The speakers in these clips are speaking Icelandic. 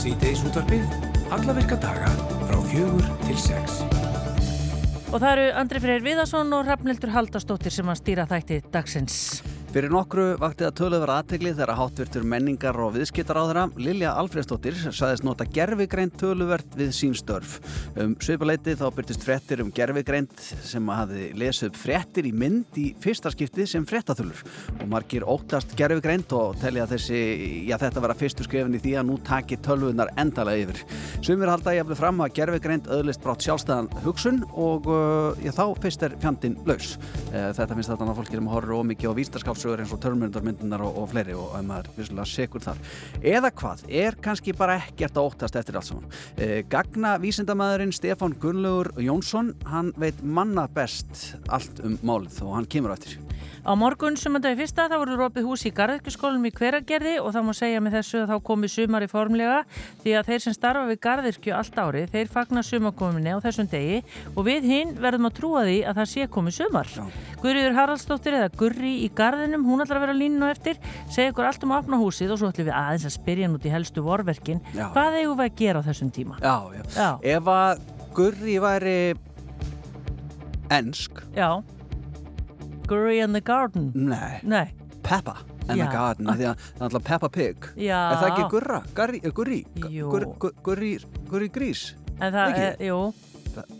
Síðdeis útvarpið, alla virka daga frá fjögur til sex. Og það eru Andri Freyr Viðarsson og Rafnildur Haldastóttir sem að stýra þætti dagsins. Fyrir nokkru vakti það töluður aðtegli þegar hátvirtur menningar og viðskiptar á þeirra Lilja Alfredsdóttir saðist nota gerfigreint töluvert við sín störf. Um svipaleiti þá byrtist frettir um gerfigreint sem hafi lesið upp frettir í mynd í fyrsta skipti sem frettathulur og margir óttast gerfigreint og telja þessi, já þetta vera fyrstu skrifin í því að nú taki tölvunar endalega yfir. Sumir halda ég að fram að gerfigreint öðlist brátt sjálfstæðan hugsun og já, þá fyrst er fjandin laus. Þetta finnst þetta að fólki sem horfur ómikið á vístarskáp sögur eins og törnmyndarmyndunar og, og fleiri og að maður vissulega segur þar. Eða hvað, er kannski bara ekkert að óttast eftir allt saman. E, Gagna vísindamæðurinn Stefán Gunnlaugur Jónsson, hann veit manna best allt um málið og hann kemur á eftir. Á morgun sem að dagi fyrsta þá voru rópið hús í Garðirkjuskólum í hveragerði og það má segja með þessu að þá komi sumar í formlega því að þeir sem starfa við Garðirkju allt ári, þeir fagnar sumakominni á þessum degi og við hinn verðum að trúa því að það sé komið sumar. Gurriður Haraldsdóttir eða Gurri í Garðinum, hún ætlar að vera línu eftir, segja okkur allt um að opna húsið og svo ætlum við aðeins að spyrja nút í helstu vorverkin. Já. Hvað eigum við að gera á þessum tíma? Já, já. Já. Ef að Gurri væri ensk, Gurri in the Garden. nei, Nei. Peppa and Já. the Garden, það er alltaf Peppa Pig. Já. Er það ekki Gurra? Gurri? Gurri? Jú. Gur- gur- Gurri, Gurri Grís? En það Ekki? er, jú,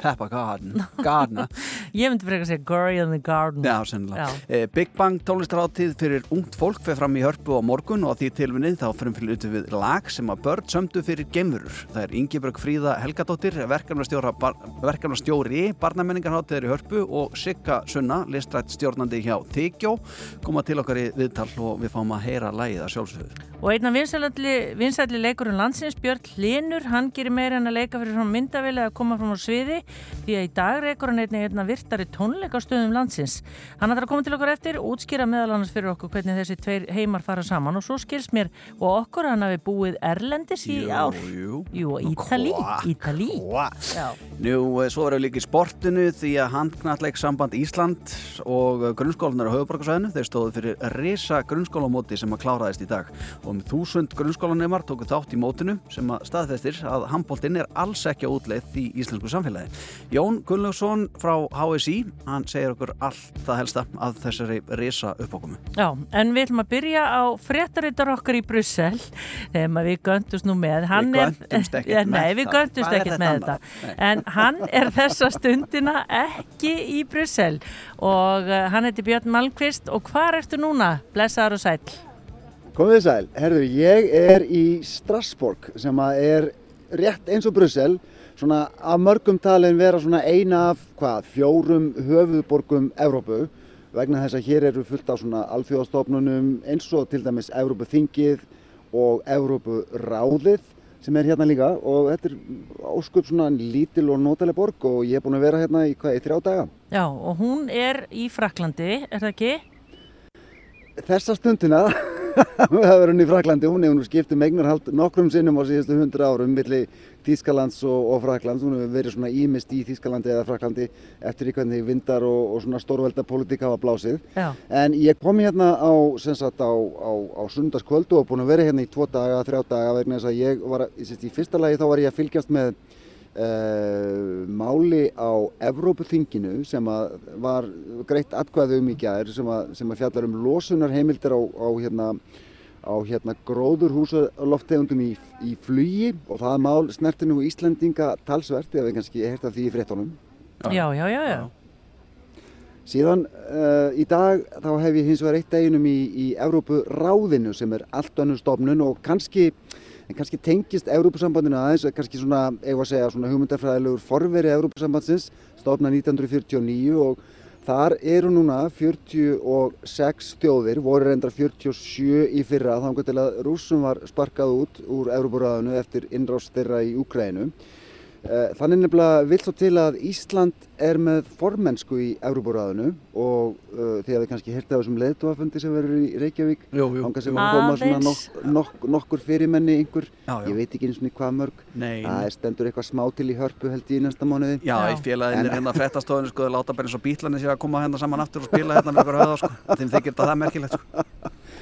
Peppa Garden, Gardener. ég myndi frekar að segja Gurri in the Garden. Já, sennilega. Já. Eh, Big Bang tónlistaráttíð fyrir ungt fólk fyrir fram í hörpu á morgun og á því tilvinnið þá út við lag sem að börn sömdu fyrir gemurur. Það er Ingeborg Fríða Helgadóttir, verkefnastjóri barnamenningarháttíðar í hörpu og Sigga Sunna, listrætt stjórnandi hjá Tíkjó, koma til okkar í viðtal og við fáum að heyra lagið að sjálfsögðu. Og einna vinsælli leikurinn landsins, Björn Hlinur, hann gerir meira en að leika fyrir frá myndavili að koma fram á sviði því að í dag reikur hann einna, einna virtari tónleikastöðum landsins. Hann ætlar að koma til okkar eftir, útskýra meðal annars fyrir okkur hvernig þessi tveir heimar fara saman og svo skils mér og okkur hann hafi búið Erlendis í ár. jú. Jú, Ítali? Ítali. Nú, eh, svo verður líka í sportinu því að handknalleg samband Ísland og grunnskólanar á höfuborgarsvæðinu þeir stóðu fyrir risa grunnskólamóti sem að kláraðist í dag og um þúsund grunnskólanemar tóku þátt í mótinu sem að staðfestir að handbóltinn er alls ekki á útleið í íslensku samfélagi. Jón Gunnlaugsson frá HSI, hann segir okkur allt það helsta að þessari risa uppákomu. Já, en við ætlum að byrja á fréttarittar okkar í Brussel þegar maður við göndust nú með hann Við er- göndumst ekkert Ja, með Nei, við það. göndumst Hvað er ekkert þetta með annað? þetta en hann er þessa stundina ekki í Brussel og uh, hann heiti Björn Malmqvist og hvar ertu núna? Blessaður og sæll Komið sæl, herðu, ég er í Strasbourg sem að er rétt eins og Brussel, svona að mörgum talin vera svona eina af hvað, fjórum höfuðborgum Evrópu vegna þess að hér eru fullt af svona alþjóðastofnunum eins og til dæmis Evrópuþingið og Evrópuráðið sem er hérna líka og þetta er óskup svona lítil og nótaleg borg og ég er búin að vera hérna í hvað, í þrjá daga. Já, og hún er í Fraklandi, er það ekki? Þessa stundina, það verður hún í Fraklandi, hún hefur nú skipt um eignarhald nokkrum sinnum á síðustu hundra árum milli Þýskalands og, og Fraklands, hún hefur verið svona ímist í Þýskalandi eða Fraklandi eftir í hvernig vindar og, og svona stórvelda politík hafa blásið. Já, En ég kom hérna á, sagt, á, á, á sundarskvöldu og búin að vera hérna í tvo daga, þrjá daga vegna þess að ég var, í fyrsta lagi þá var ég að fylgjast með uh, máli á Evrópuþinginu sem að var greitt atkvæðu um í gær sem að, sem að fjallar um losunarheimildir á, á hérna á hérna gróðurhúsaloftegundum í, í flugi og það mál snerti nú Íslendinga talsvert, ég hef kannski heyrt af því í fréttunum. já, já, já, já. Síðan uh, í dag þá hef ég hins vegar eitt deginum í, í Evrópuráðinu sem er allt önnur stofnun og kannski, en kannski tengist Evrópusambandinu aðeins, kannski svona, eigum að segja, svona hugmyndarfræðilegur forveri Evrópusambandsins, stofna 1949 og þar eru núna 46 þjóðir, voru reyndar 47 í fyrra, þannig til að rússum var sparkað út úr Evrópuráðinu eftir innrást þeirra í Úkrænu. Eh, Þannig nefnilega vill svo til að Ísland er með formennsku í Európaráðinu og uh, því að við kannski hirtið á þessum leiðtóafundi sem verður í Reykjavík þangað sem að koma svona nok nok nokkur fyrirmenni einhver, Já, já. ég veit ekki eins og hvað mörg Nei, það er stendur eitthvað smá til í hörpu held ég í næsta mánuði Já, Já. félagin er hérna fréttastofinu sko, þeir láta bara eins og bílarnir séu að koma hérna saman aftur og spila hérna með ykkur höða sko. þeim þykir þetta það merkilegt sko.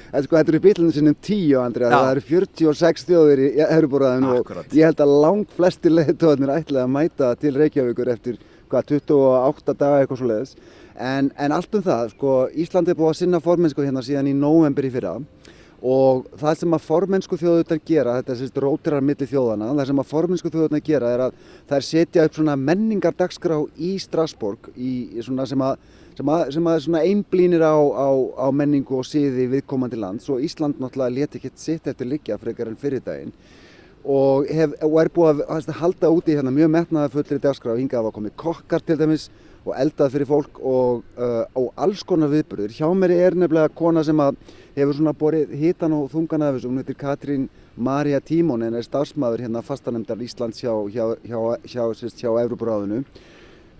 En sko, þetta eru bílunum sinnum tíu, Andrea, Já. það eru 46 þjóðir í Európaráðinu og ég held að langt flestir leiðtóðarnir ætlaði að mæta til Reykjavíkur eftir hvað, 28 daga eitthvað svo leiðis. En, en allt um það, sko, Ísland er búið að sinna formennsku hérna síðan í nóvember í fyrra og það sem að formennsku þjóðutan gera, þetta er sérst rótirar milli þjóðana, það sem að formennsku þjóðutan gera er að þær setja upp svona menningardagskrá í Strasborg í, í svona sem að sem að, sem að svona einblínir á, á, á menningu og siði viðkomandi lands og Ísland náttúrulega leti ekkert sitt eftir liggja frekar en fyrir daginn og, hef, og er búið að að halda úti hérna mjög metnaða fullri dagskrá hingað hafa komið kokkar til dæmis og eldað fyrir fólk og, uh, og alls konar viðburður. Hjá mér er nefnilega kona sem að hefur svona borið hitan og þungan af þessu, hún heitir Katrín Maria Tímon en er starfsmæður hérna fastanemndar Íslands hjá, hjá, hjá, hjá Európaráðinu.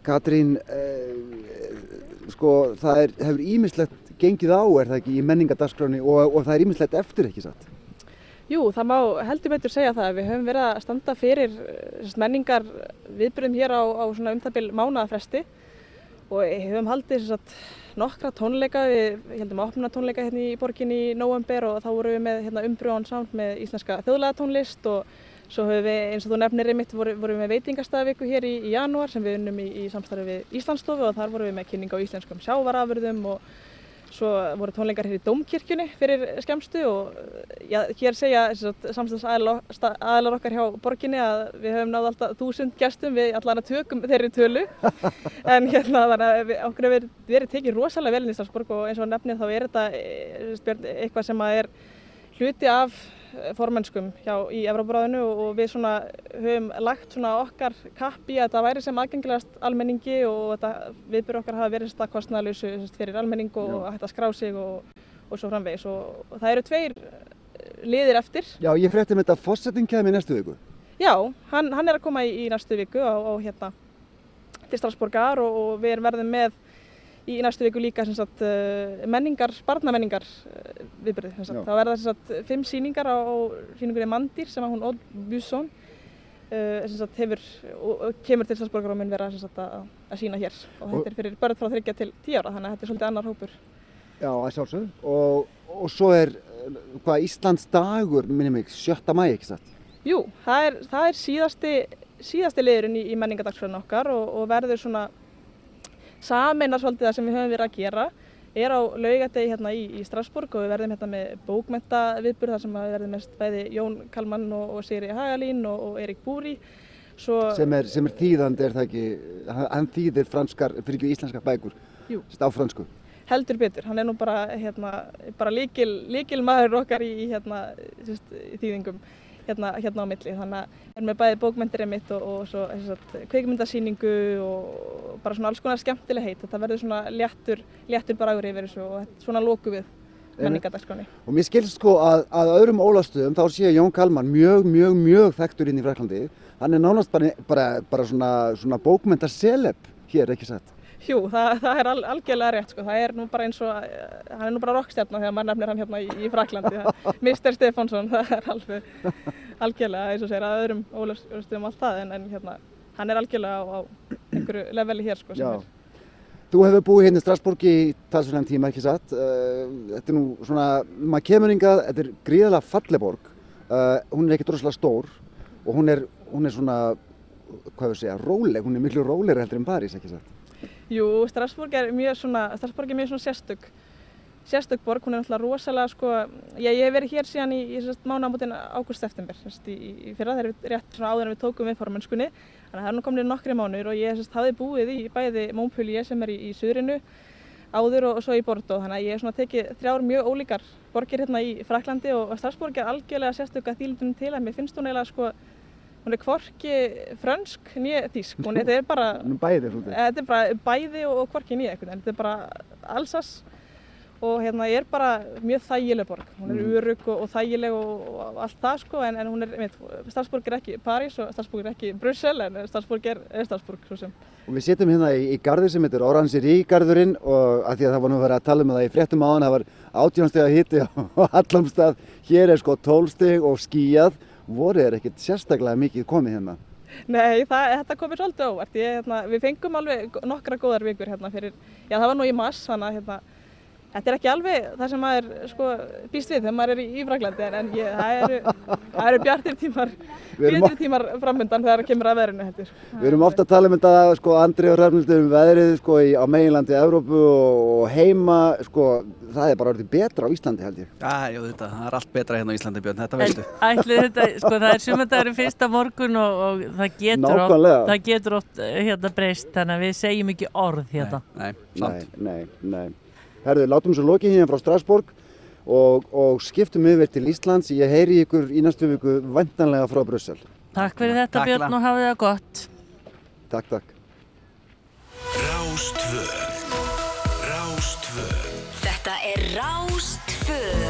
Katrín, uh, sko það er, hefur ímislegt gengið á er það ekki í menningadagskráni og, og það er ímislegt eftir ekki satt. Jú, það má heldur betur segja það. Við höfum verið að standa fyrir eh, menningar viðbyrðum hér á, á um það bil mánaðafresti og höfum haldið sérst, nokkra tónleika, við heldum að opna tónleika hérna í borginni í november og þá vorum við með hérna, umbrjóðan samt með íslenska þjóðlega tónlist og svo höfum við, eins og þú nefnir einmitt, vorum, vorum við með veitingastæðaviku hér í, í janúar sem við unnum í, í samstarfi við Íslandsstofu og þar vorum við með kynning á íslenskum sjávarafurðum og Svo voru tónleikar hér í Dómkirkjunni fyrir skemmstu og já, hér segja samstagsaðalar okkar hjá borginni að við höfum náð alltaf þúsund gestum við allan að tökum þeirri tölu. En hérna þannig að við, okkur hefur verið, verið tekið rosalega vel í Strasbourg og eins og nefnið þá er þetta eh, eitthvað sem að er hluti af formennskum hjá, í Evrópuráðinu og, við svona höfum lagt svona okkar kapp í að þetta væri sem aðgengilegast almenningi og þetta viðbyrð okkar hafa verið þetta kostnæðalösu fyrir almenning og, og hægt að skrá sig og, og svo framvegis og, og það eru tveir eh, liðir eftir. Já, ég frétti með þetta fórsetin kemur í næstu viku. Já, hann, hann er að koma í, í næstu viku á, á hérna til Strasborgar og, og við verðum með í næstu viku líka sagt, uh, menningar, barnamenningar uh, viðbyrði. Það verða sagt, fimm síningar á, síningunni Mandir sem hún Odd Busson sem sagt, hefur, og, kemur til Strasborgar og mun vera sagt, að, að sína hér. Og þetta er fyrir börn frá 30 til 10 ára, þannig að þetta er svolítið annar hópur. Já, að sjálfsögðu. Og, og svo er, eh, hvað, Íslands dagur, minnum mig, 7. mæ, ekki satt? Jú, það er, það er síðasti, síðasti liðurinn í, í menningardagsfræðin okkar og, og verður svona sameinar svolítið það sem við höfum verið að gera. Er á laugadegi hérna í, í Strasbourg og við verðum hérna með bókmenta viðburð þar sem við verðum með bæði Jón Kalmann og, og Sigri Hagalín og, og Erik Búri. Svo, Sem er, sem er þýðandi, er það ekki, hann, þýðir franskar, fyrir ekki íslenskar bækur, á fransku. heldur betur, hann er nú bara, hérna, bara líkil, líkil maður okkar í, hérna, þýðingum hérna, hérna á milli. Þannig að er með bæði bókmyndir mitt og, og svo sérst, kveikmyndasýningu og bara svona alls konar skemmtileg heit. Þetta verður svona léttur, léttur bragur yfir þessu og svona lóku við menningardagskránni. Og mér skilst sko að, að öðrum ólastöðum þá sé Jón Kalman mjög, mjög, mjög þekktur inn í Fraklandi. Hann er nánast bara, bara, bara svona, svona bókmyndaseleb hér, ekki satt? Jú, það, það er al, algjörlega rétt sko. Það er nú bara eins og, eh, hann er nú bara rockstjarnar þegar maður nefnir hann hérna í, í Fraklandi. Mr. Stefánsson, það er alveg algjörlega eins og segir að öðrum ólastöðum allt það en, en hérna, hann er algjörlega á, á einhverju leveli hér sko sem Já. er. Þú hefur búið hérna í Strasbourg í talsverðan tíma, ekki satt? Uh, þetta er nú svona, maður kemur hingað, þetta er gríðalega falleborg. Uh, hún er ekkert rosalega stór og hún er, hún er svona, hvað við segja, róleg, hún er miklu rólegri heldur en París, ekki satt? Jú, Strasbourg er mjög svona, Strasbourg er mjög svona sérstök, sérstök borg, hún er náttúrulega rosalega sko, ég, ég hef verið hér síðan í, í mánaðamótin ágúst-september, í fyrra þegar við rétt svona áður en við tókum við formennskunni, þannig að það er nú komin nokkri mánuður og ég hafði búið í bæði Montpellier sem er í, í suðrinu áður og, og svo í Bordeaux, þannig að ég hef svona tekið þrjár mjög ólíkar borgir hérna í Fraklandi og, og Strasbourg er algjörlega sérstök að þýlindunum til að mér finnst hún eiginlega sko, hún er hvorki frönsk nýja þýsk, hún er, þetta er bara bæðir út Þetta er bara bæði og, og hvorki nýja þetta er bara Alsas og hérna er bara mjög þægileg borg. Hún er Mhm. örugg og, og þægileg og, og allt það sko en, en hún er, veit, Starsborg er ekki París og Starsborg er ekki Brussel en Starsborg er, er Starsborg svo sem. Og við setjum hérna í, í garði sem heitir Orangerie garðurinn og að því að það var nú verið að tala um það í fréttum áðan, það var átjónstega hitti á allam stað. Hér er sko tólsteg og skíjað, voru er ekkert sérstaklega mikið komið hérna. Nei, það, þetta komið svolítið óvart. Ég, hérna, við fengum alveg nokkra góðar vikur hérna fyrir, já það var nú í mass, þannig að hérna, þetta er ekki alveg það sem maður sko, býst við þegar maður er í Ífraglandi en, en ég, það eru, það eru bjartir tímar, bjartir tímar framöndan þegar það kemur að veðrinu heldur. Við erum ofta að tala um þetta, sko, Andri og Rafnildur um veðrið, sko, í, á meginlandi Evrópu og, og heima, sko, það er bara orðið betra á Íslandi, held ég. Já, jú, þetta, það er allt betra hérna á Íslandi Björn, þetta veistu. Ætli þetta, sko það er sumandagurinn fyrsta morgun og, og það getur oft, það getur oft eh, hérna breyst þannig að við segjum ekki orð hérna. Nei, Nei, nei, nei. Herðu, látum svo lokið hérna frá Strasborg og, og skiptum yfir til Íslands. Ég heyri ykkur í næstu viku vantanlega frá Brussel. Takk fyrir þetta Takk, Björn og hafið það gott. Takk, takk. Rástvö Rástvö Þetta er Rástfö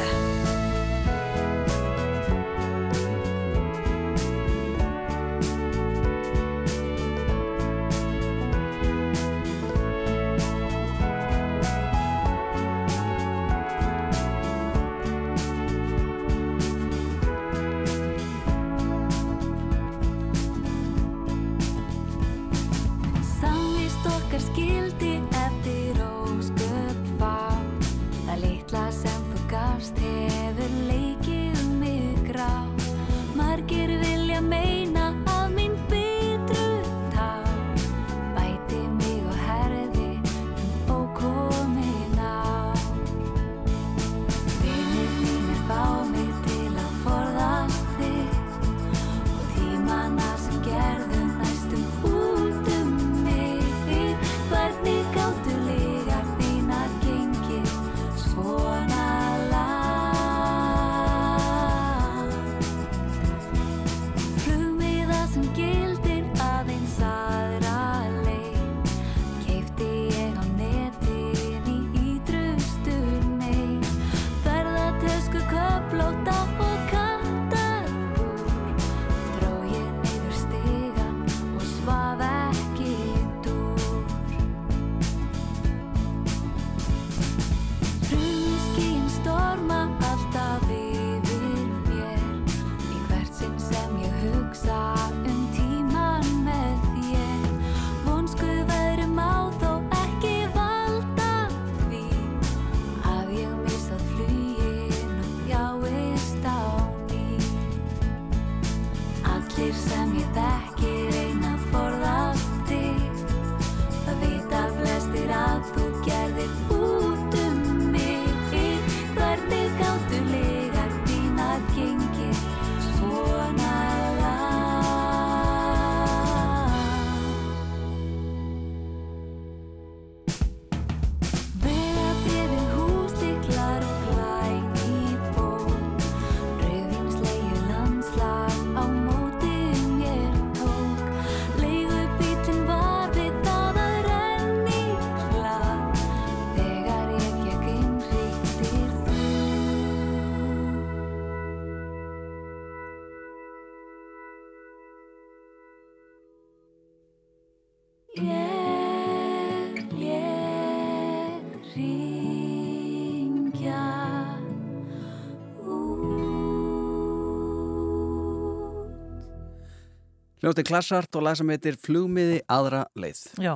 Hljósti klassart og lag sem heitir Flugmiði aðra leið. Já,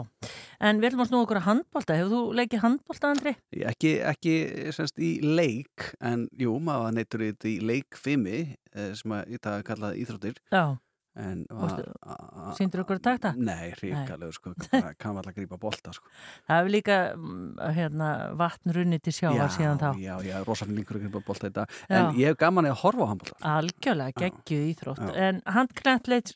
en við ætlum að snúa okkur að handbólta. Hefur þú leikið handbólta, Andri? Ekki, ekki semst í leik, en jú, maður neytur í þetta í leikfimi sem að í dag er kallað íþróttir. Já, Sýndur okkur að takta? Nei, ríkalegu, sko, kann alltaf grípa bolta, sko. Það hefur líka mm, hérna, vatn runni til sjávar síðan þá. Já, já, rosaflingur að grípa dag. Já. En ég hef gaman að horfa á handbolta. Algjörlega geggjuð íþrótt. Já. En handknattleik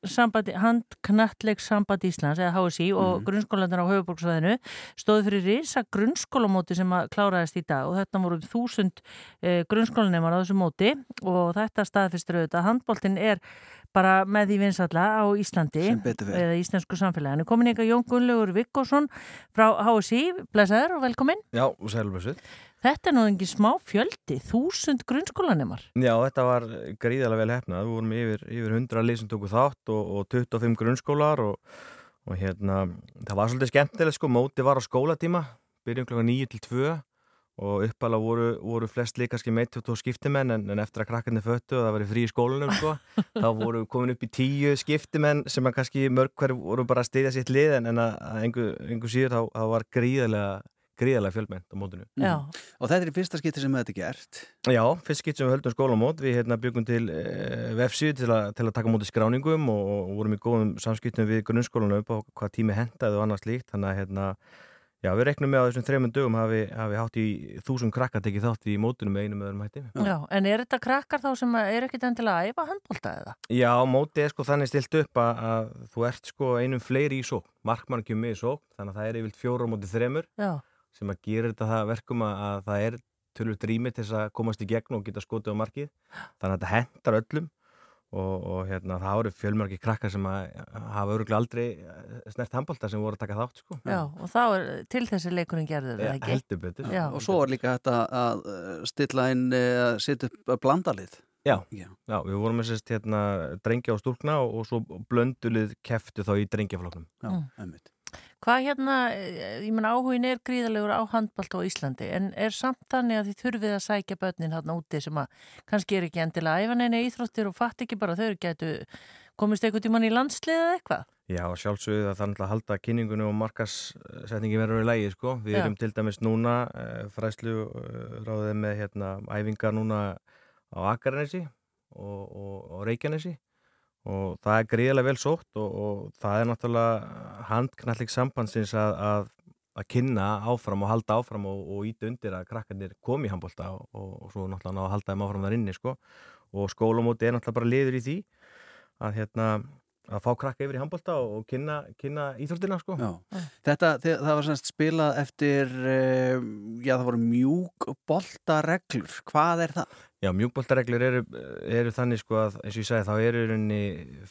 samband Íslands eða HSI og Mhm. grunnskólandur á höfuborgsvæðinu stóðu fyrir risa grunnskólamóti sem að kláraðist í dag og þetta voru þúsund eh, grunnskólanemar á þessu móti og þetta staðfistur auðvitað. Handboltin er bara með því vinsalla á Íslandi eða íslensku samfélaginu. Komin ykkar Jón Gunnlaugur Vikkosson frá HSI, blessaður og velkomin. Já, og sælblössuð. Þetta er nú engin smá fjöldi, þúsund grunnskólanemar. Já, þetta var gríðarlega vel hefnað. Við vorum yfir, yfir 100 lið sem tóku þátt og, og 25 grunnskólar og, og hérna, það var svolítið skemmtilegt sko, móti var á skólatíma, byrjum klokka 9 til 2 og uppalega voru, voru flest líka kannski með 22 skiptimenn en, en eftir að krakkarnir föttu og það var frí í skólanum sko, þá voru við komin upp í 10 skiptimenn sem að kannski mörg hverju voru bara að styðja sitt lið en, en að, engu, engu síður þá, þá var gríðarlega gríðarlega fjölmennt á mótinu. Já, Og þetta er fyrsta skipti sem þetta er gert. Já, fyrst skipt sem við höldum skólamót, við hérna byggum til e, vefsíð til, að- til að taka móti skráningum og, og vorum í góðum samskiptum við grunnskólanu upp á hvað tími hentaði og annað slíkt, þannig að hérna, já, við reknum með á þessum þreymund dögum hafi, hafi hátt í þúsund krakka tekið þátt í mótunum með einum öðrum hætti. já. En er þetta krakkar þá sem að er ekkit endilega að æfa handbólta eða? Já, mótið er sko þannig stilt upp að, að þú ert sko einum fleiri í sók, markmann kemur með í sók, þannig að það er yfir fjóra mótið þremur Já, sem að gera þetta það að verkum að, að það er tölur drými til þess að komast í gegn og geta skotið á markið þannig að þetta hendar öllum og, og hérna, það eru fjölmarki krakkar sem að hafa öruglega aldrei eh, snert handbólta sem voru að taka þátt sko. já, og þá er til þessi leikurinn gerður, Eh, ekki? heldur betur Já. Og svo er líka þetta að uh, stilla inn, uh, setja upp blandalið. Já. Já. Já, við vorum með sérst hérna drengja og stúlkna og, og svo blöndulið keftu þá í drengjafloknum Já, Mm. einmitt. Hvað hérna, eh, ég menn áhugin er gríðalegur á handbólta á Íslandi en er samt þannig að þið þurfið að sækja börnin hérna úti sem að kannski er ekki endilega æfa neina íþróttir og fatt ekki bara þau getu komist einhvern tímann í landslið eða eitthvað? Já, sjálfsögðu að það er að halda kynningunni og markassetningi verður í lægi sko. Við Já. erum til dæmis núna uh, fræslu uh, ráðið með hérna, æfingar núna á Akaranesi og, og, og Reykjanesi og það er gríðilega vel sótt og, og það er náttúrulega handknallik sambandsins að, að, að kynna áfram og halda áfram og, og íta undir að krakkarnir komi í handbólta og, og svo náttúrulega ná að halda þeim áfram þar inni sko. og skólamóti er náttúrulega bara liður í því að hérna að fá krakka yfir í handbólta og kynna, kynna íþróttina sko. Já. Þetta, það var semst spilað eftir, uh, já það voru mjúk boltareglur. Hvað er það? Já, mjúkbóltareglur eru, eru þannig sko að eins og ég sagði þá eru rauninni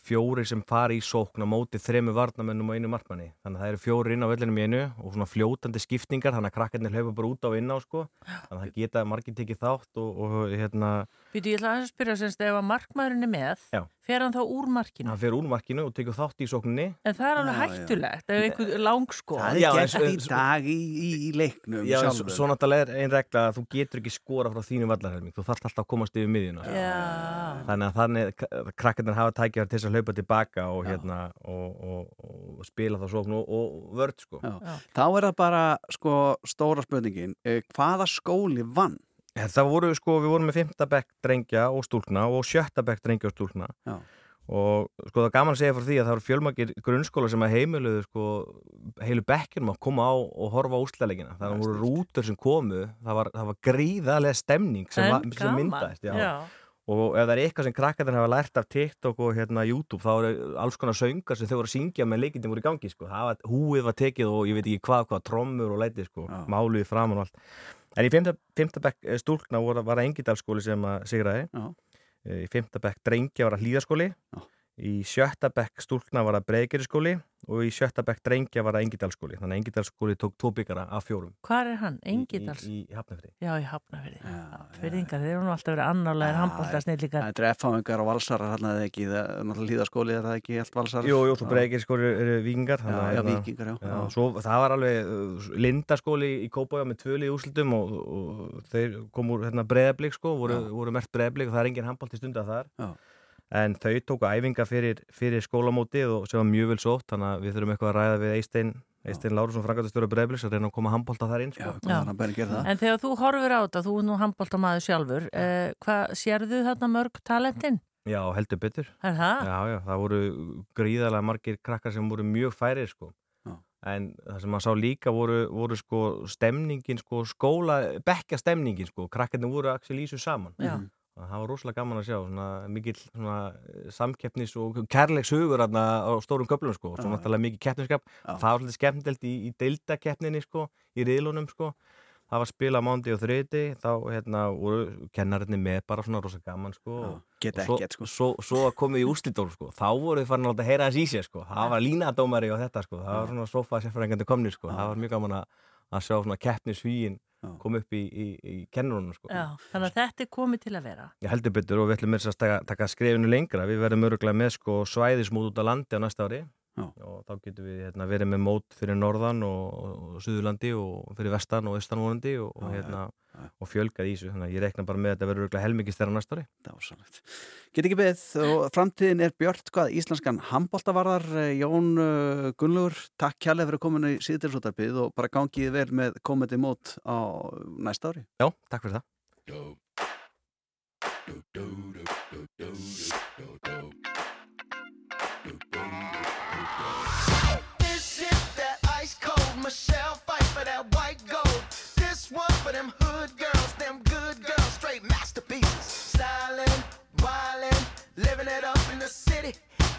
fjóri sem fari í sókn á móti þremu varnamennum og einu markmanni. Þannig að það eru fjóri inn á vellinum í einu og svona fljótandi skiptingar þannig að krakkarnir hlaupa bara út á og inn á sko. Þannig að það geta margir tekið þátt og, og hérna, Býtu, ég ætla að spyrja semst ef að markmaðurinn er með, Já. fer hann þá úr markinu? hann fer úr markinu og tekur þátt í sókninni. En það er alveg hættulegt ef einhver langskó. Það Já, er en gert í svo- dag í, í, í leiknum Já, en svo, náttúrulega er ein regla að þú getur ekki skora frá þínu vallarhelming. Þú þarf alltaf að komast yfir miðjuna. Já, Þannig að þannig krakkarnir hafa tækjar til þess að hlaupa tilbaka og, hérna, og, og, og spila þá sókn og, og vörd sko. Já. Já. Þá er það bara sko stóra spurningin. Uh, hvaða skóli vann? Það voru sko, við vorum með fymta bekk drengja og stúlkna og sjötta bekk drengja og stúlkna Já. og sko það er gaman að segja fyrir því að það eru fjölmargir grunnskóla sem að heimiluðu sko heilu bekkjum að koma á og horfa á úslalegina það voru rútur sem komu það var, það var gríðarlega stemning sem, var, en sem myndaðist já. Já. og ef það er eitthvað sem krakkarnir hafa lært af TikTok og hérna YouTube þá eru alls konar söngar sem þau voru að syngja með leikindin voru í gangi sko. Það var, húið var tekið og ég veit ekki hvað, hvað trommur og lætið sko, máluði framan og allt en í fymta, fymta bekk eh, stúlkna voru, var það Engidalskóli sem að sigraði Já. Eh, í fymta bekk drengja var það Hlíðaskóli Já. Í sjötta bekk stúlkna var það Breiðgeriskóli og í sjötta bekk drengja var það Engidalskóli þannig að Engidalskóli tók tvo byggara af fjórum Hvar er hann? í, Engidals? í, í Já, í Hafnafyrði. Já, já, Fyrðingar, þeir eru nú alltaf verið annarlega Já, handbólta snillíkar. Það er F-háingar og valsarar hann eða ekki, það er náttúrulega hlýðaskóli er það ekki allt valsarar? Jú, jú, svo Já. Breiðgeriskóli eru vikingar Já, að já, vikingar, já. Já, svo, það var alveg uh, lindaskóli í Kópája með tvöli en þau tóku æfinga fyrir, fyrir skólamótið og sem var mjög vel sótt þannig að við þurfum eitthvað að ræða við Eistein Eistein Lárusson, frangatastjóra breðablíks að reyna að koma handbólta þar inn sko. að? En þegar þú horfir á þetta, þú er nú handbólta maður sjálfur, eh, hvað sérðu þarna mörg talentin? Já, heldur betur Er það? Já, já, það voru gríðarlega margir krakkar sem voru mjög færir sko. Já. En það sem maður sá líka voru, voru sko stemningin, sko skóla, bekka stemningin sko, krakkarnir voru axil í þessu saman. Já. Það var rosalega gaman að sjá, svona mikill svona, eh, samkeppnis og kærleiks hugur á stórum köflum sko, svo Já. náttúrulega mikið keppniskap. Það var svolítið skemmtilegt í, í deildakeppninni sko, í riðlunum sko. það var spila mándi og þriði þá hérna voru kennarinnir með bara svona rosa gaman sko og- geta og svo, sko. svo, svo að komið í úslitól sko þá voru þið farin að heyra hans í sko það var línadómari og þetta sko það var svona sofa sérfæringandi komnir sko það var mjög gaman að, að sjá svona keppnisvíin kom upp í, í, í kennurunum sko Já, þannig að þetta er komið til að vera. Ég heldur betur og við ætlum að taka, taka skrifinu lengra. Við verðum öruglega með sko svæðismót út á landi á næsta ári Já. og þá getum við hérna, verið með mót fyrir norðan og, og, og suðurlandi og fyrir vestan og austan vonandi og, og, hérna, og fjölgað í þessu. Þannig að ég rekna bara með að þetta verður helmikið stærra næsta ári. Dásanlegt. Get ekki beðið og framtíðin er björt hvað íslenskan handbóltavarðar Jón uh, Gunnlaugur, takk kjærlega fyrir komin í síðdelsóttarpið og bara gangið vel með komandi mót á næsta ári. Já, takk fyrir það. Living it up in the city.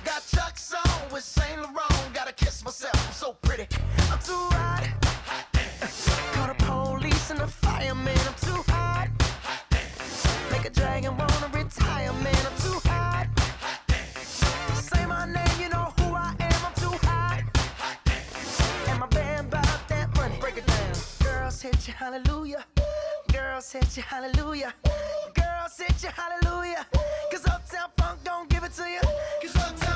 Got Chuck's on with Saint Laurent. Gotta kiss myself, I'm so pretty. I'm too hot. hot Call the police and the fireman. I'm too hot. hot Make a dragon wanna retire, man. I'm too hot. hot Say my name, you know who I am. I'm too hot. hot And my band bought that money. Break it down. Girls hit you, hallelujah. Girls hit you, hallelujah. Girls hit you, hallelujah. Cause Uptown Funk don't give it to you. Cause Uptown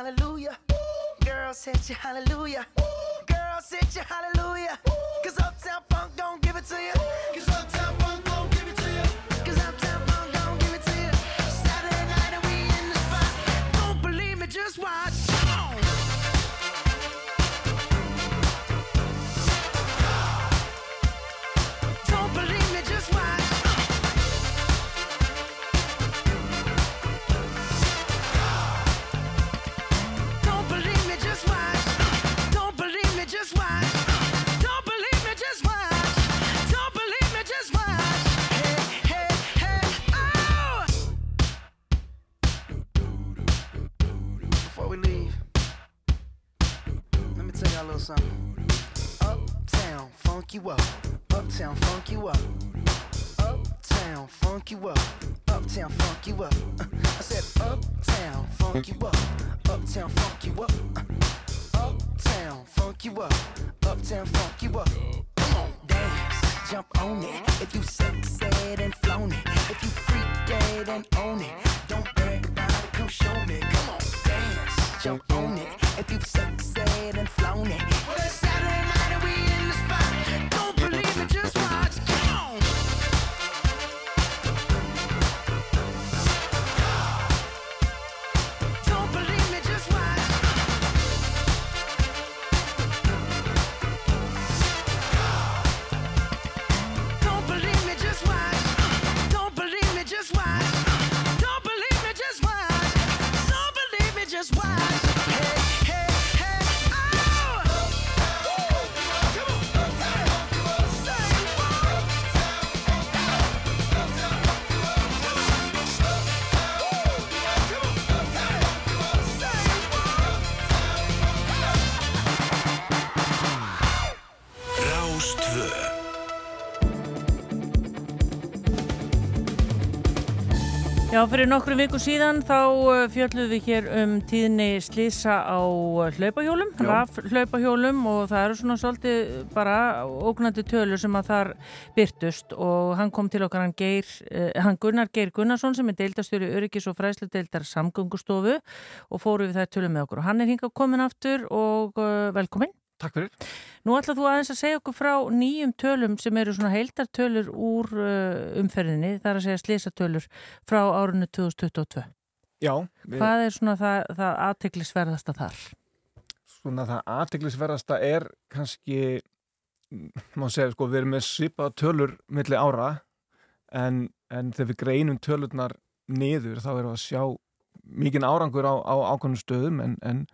hallelujah. Girls hit you, hallelujah. Girls hit you, hallelujah. Cause Uptown Funk don't give it to you. Já, fyrir nokkru viku síðan þá uh, fjöldluðum við hér um tíðni slísa á uh, hlaupahjólum, raf hlaupahjólum og það eru svona svolítið bara ógnandi tölur sem að þar byrtust og hann kom til okkar hann, Geir, uh, hann Gunnar Geir Gunnarsson sem er deildastjóri Öryggis og fræslu deildar samgöngustofu og fóru við þær tölum með okkur. Og hann er hingað komin aftur og uh, velkomin. Takk fyrir. Nú ætlað þú aðeins að segja okkur frá nýjum tölum sem eru svona heildartölur úr uh, umferðinni, það er að segja slísatölur frá árunni 2022. Já, við, Hvað er svona það, það aðteglisverðasta þar? svona það aðteglisverðasta er kannski, má segja, sko, við erum með svipaða tölur milli ára en, en þegar við greinum tölurnar niður þá erum við að sjá mikinn árangur á, á ákveðnum stöðum en, en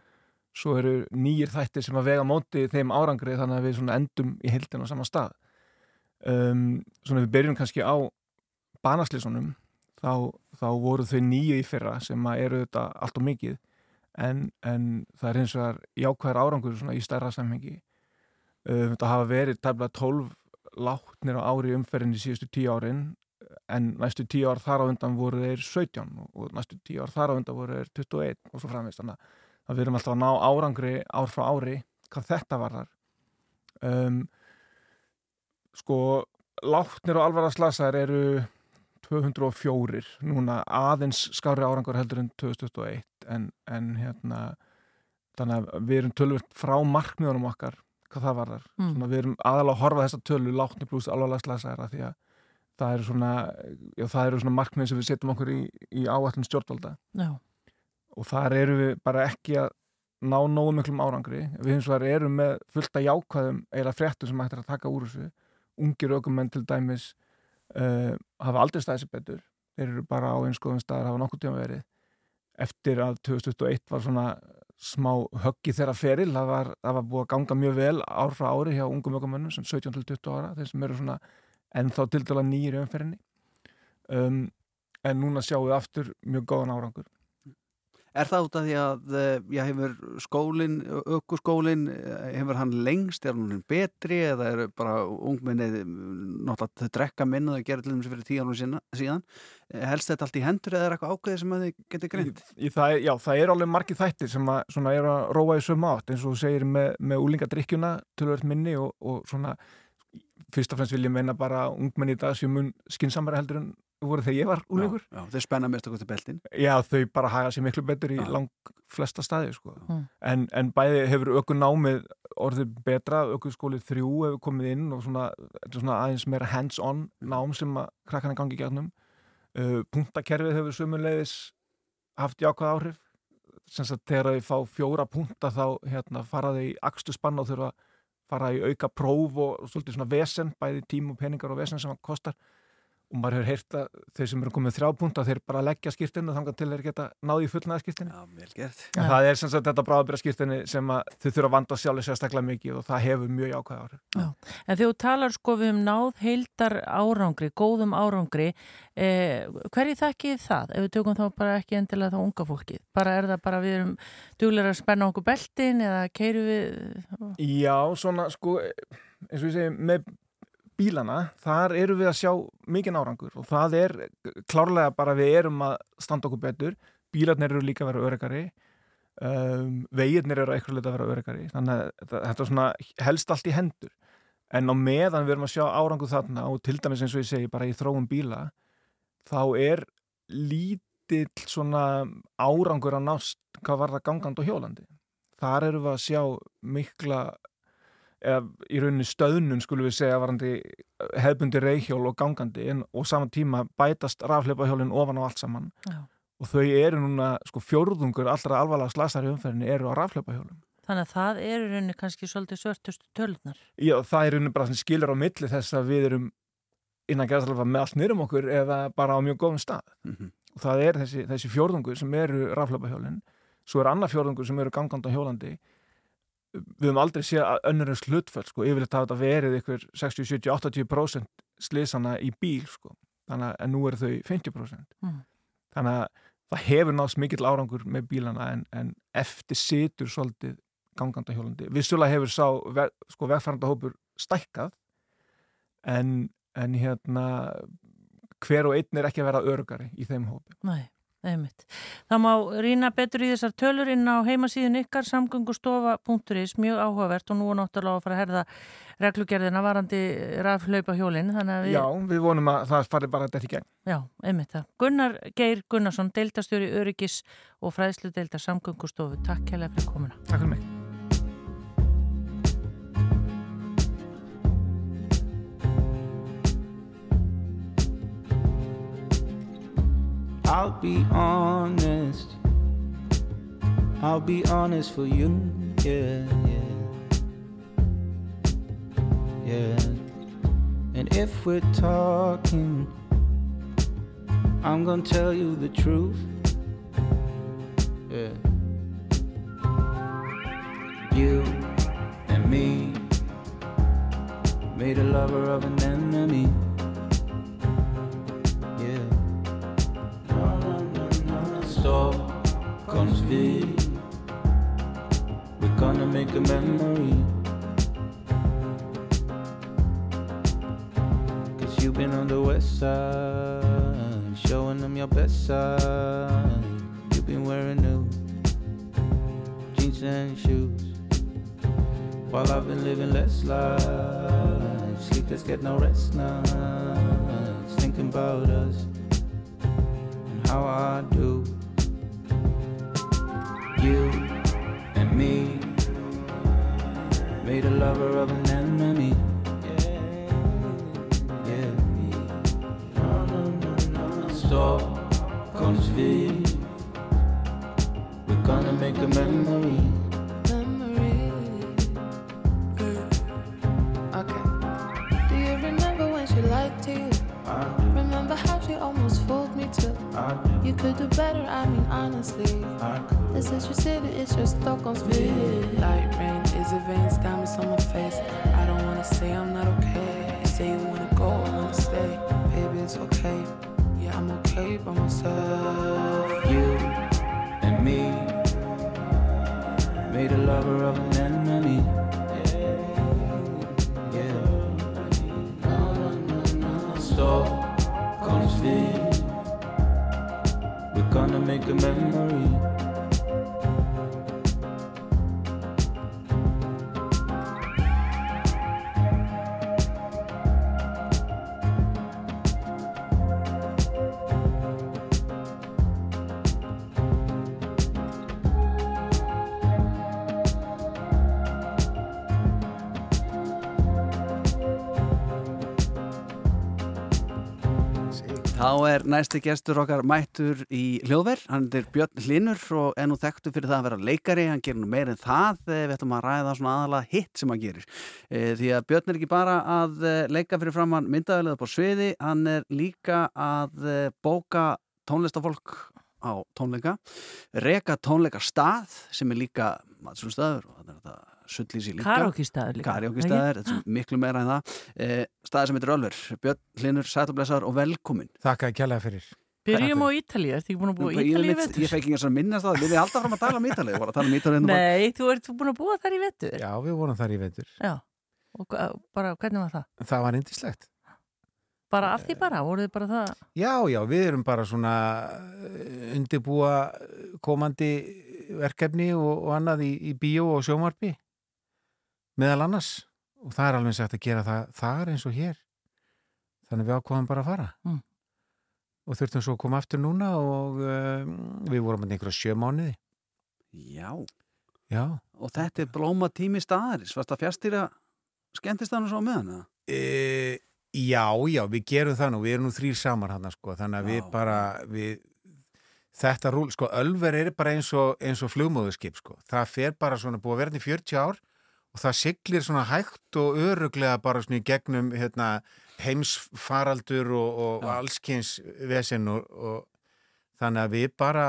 svo eru nýjir þættir sem að vega móti þeim árangri þannig að við endum í heildin á sama stað. Um, svona við byrjum kannski á banaslýsunum þá, þá voru þau nýju í fyrra sem að eru þetta allt og mikið en, en það er eins og það jákvæðar árangur svona í stærra samhengi um, þetta hafa verið tæmlega 12 látnir á ári í umferðinni síðustu 10 árin en næstu 10 ár þar á undan voru þeir 17 og, næstu 10 ár þar á undan voru þeir 21 og svo framvegst þannig að að við erum alltaf að ná árangri ár frá ári hvað þetta var þar um, sko látnir og alvarða slasaðir eru 204 núna aðeins skári árangur heldur en 2021 en, en hérna þannig að við erum tölvöld frá markmiðunum okkar hvað það var þar Mm. svona, við erum aðalega að horfa þessa tölu látnir pluss alvarlega slasaðir af því að það eru svona, já, það eru svona markmið sem við setjum okkur í, í áallin stjórnvalda. Já, og þar eru við bara ekki að ná nógu miklum árangri. Við hins vegar erum með fullt að jákvæðum eða fréttum sem hægt er að taka úr þessu. Ungir aukumenn til dæmis uh, hafa aldrei staðið sér betur. Þeir eru bara á einskoðum staðar hafa nokkuð tíma verið. Eftir að 2021 var svona smá höggi þeirra feril það var, það var búið að ganga mjög vel ár frá ári hjá ungum aukumennum sem 17 til 20 ára þeir sem eru svona ennþá til dala nýjir í umferðinni. Um, en núna sjáum við aftur mjög góðan árangur Er það út af því að eh, já, hefur skólin, ökkuskólin, hefur hann lengst, er hann betri eða eru bara ungmennið náttúrulega þau drekka minn og þau gera til þess fyrir tíu ánum síðan. Eh, Helst þetta allt í hendur eða er eitthvað ákveðið sem að þið getur greint? Í, í það, já, það er alveg margið þættir sem að, er að róa í sömu átt eins og þú segir með, með úlingadrykkjuna tölvöld minni og, og svona fyrst og fremst vil ég meina bara að ungmenni í dag sem mun skinsamara heldur en voru þegar ég var já, þau spenna mest okkur til beltin. Já, þau bara haga sér miklu betur í Já. lang flesta staði sko. Mm. en, en bæði hefur ökun námið orðið betra, ökuskólið þrjú hefur komið inn og svona, þetta svona aðeins meira hands-on nám sem að krakkarna gangi í gegnum uh, punktakerfið hefur sömulegis haft jákvæð áhrif sem sagt þegar þau fá fjóra punkta þá hérna, fara þau í akstu spann og þurfa að fara í auka próf og, og svolítið svona vesen, bæði tím og peningar og vesen sem kostar og maður hefur heyrt að þeir sem eru komið þrjá punta þeir bara leggja skýrtinu þangar til þeir geta náði í fullnaða skýrtinu Já, vel gert. En það er sem sagt þetta bráðabýra skýrtinni sem að þau þurfa að vanda sjálfur sérstaklega mikið og það hefur mjög jákvæð áhrif. en þú talar sko við um náð heildar árangri, góðum árangri, eh, hverju þakkið það? Ef við tökum þá bara ekki endilega þá unga fólkið. Bara er það bara við erum duglega að spenna okkur beltin eða keiru við... Já, svona sko, bílana, þar erum við að sjá mikinn árangur og það er klárlega bara við erum að standa okkur betur, bílarnir eru líka að vera öryggari, um, vegirnir eru eitthvað að vera öryggari, þannig að þetta- er svona helst allt í hendur. En á meðan við erum að sjá árangur þarna og til dæmis eins og ég segi bara í þróum bíla, þá er lítill svona árangur að nást hvað var það gangandi og hjólandi. Þar erum við að sjá mikla eða í rauninni stöðnun skulum við segja varandi hefbundi reyhjól og gangandi en, og saman tíma bætast rafleipahjólinn ofan á allt saman Já. og þau eru núna sko fjórðungur allra alvarlega slasar í umferðinni eru á rafleipahjólum Þannig að það er í rauninni kannski svolítið svörtustu tölunar. Já, það er rauninni bara sem skilur á milli þess að við erum innan gæðsalfa með allt nýrum okkur eða bara á mjög góðum stað Mhm. og það er þessi, þessi fjórðungur sem eru rafleipahjólinn svo er annar fjórðungur sem eru gangandi og hjólandi við höfum aldrei séð önnurins hlutföll sko, yfirleitt hafa þetta verið ykkur 60, 70, 80% slísana í bíl sko, þannig að en nú eru þau 50% Mm. þannig að það hefur náðst mikill árangur með bílana en, en eftir situr svolítið ganganda hjólandi vissulega hefur sá ve, sko, vegfæranda hópur stækkað en, en hérna hver og einn er ekki að vera örugari í þeim hópi. Nei, einmitt. Það má rýna betur í þessar tölur inn á heimasíðun ykkar samgöngustofa.is, mjög áhugavert og nú er náttúrulega að fara að herða reglugerðina varandi raflaupa hjólinn, við... Já, við vonum að það fari bara þetta í gegn. Já, einmitt það. Gunnar Geir Gunnarsson, deildastjóri Öryggis og fræðslu deildar samgöngustofu. Takk hérlega fyrir komuna. Takk fyrir mig. I'll be honest. I'll be honest for you. Yeah, yeah. Yeah. And if we're talking, I'm gonna tell you the truth. Yeah. You and me made a lover of an enemy. Stockholmsville We're gonna make a memory. Cause you've been on the west side Showing them your best side. You've been wearing new Jeans and shoes. While I've been living less life Sleepless, get no rest nights. Thinking about us and how I do. You and me made a lover of an enemy. Yeah, yeah. Stockholmsville. We're gonna make a memory. memory. Okay. Do you remember when she lied to you? Remember how she almost fooled me too? You could do better, I mean honestly. This is your city, it's your Stockholmsville. Light rain is a veins, diamonds on my face. I don't wanna say I'm not okay. You say you wanna go, I wanna stay. Baby, it's okay. Yeah, I'm okay by myself. You and me made a lover of an make a memory. Er næsti gestur okkar mættur í hljóðverð, hann er Björn Hlinur og er nú þekktu fyrir það að vera leikari, hann gerir nú meir en það, eh, við ætlum að ræða svona aðalega hitt sem hann gerir. Eh, Því að Björn er ekki bara að eh, leika fyrir framann myndaðalið på sviði, hann er líka að bóka tónlistafólk á tónleika, reka tónleika stað sem er líka maturstaður og þannig að það sullísi líka. Karaoke-staður líka. Karaoke-staður, þetta er miklu meira en það. Eh, staður sem heitir Ölver. Björn Hlinur, sætublesaður og velkomin. Þakka að kjalla fyrir. Byrjum á Ítalíu, ertu ekki búin að búa í Ég, Ítalíu í ég, vetur? ég fekk ekki eins og minnast það, við erum alltaf fram að tala um Ítalíu, við vorum að tala um Ítalíu. Nei, þú ert búin að búa þar í vetur? Já, við vorum þar í vetur. Já, og bara hvernig var það? Það var indislegt. Bara af því bara, voruð þið bara það? Já, já, við erum bara svona eh, undirbúa komandi verkefni og, og annað í, í bíó og sjómarpi meðal annars og það er alveg sagt að gera það þar eins og hér þannig við ákváðum bara að fara Mm. og þurftum svo að koma aftur núna og um, við vorum með einhverja sjö mánuði Já. Já. Og þetta er blóma tími staðaris, varst að fjastýra skemmtist þannig svo á meðan? eða? E, já, já, við gerum það nú, við erum nú þrýr saman hann sko, þannig að við bara við, þetta rúl, sko, Ölver er bara eins og, eins og flugmóðuskip, sko það fer bara svona, búið að vera hérna í 40 ár og það siglir svona hægt og öruglega bara svona í gegnum hérna, heimsfaraldur og, og allskins vesen og, og þannig að við bara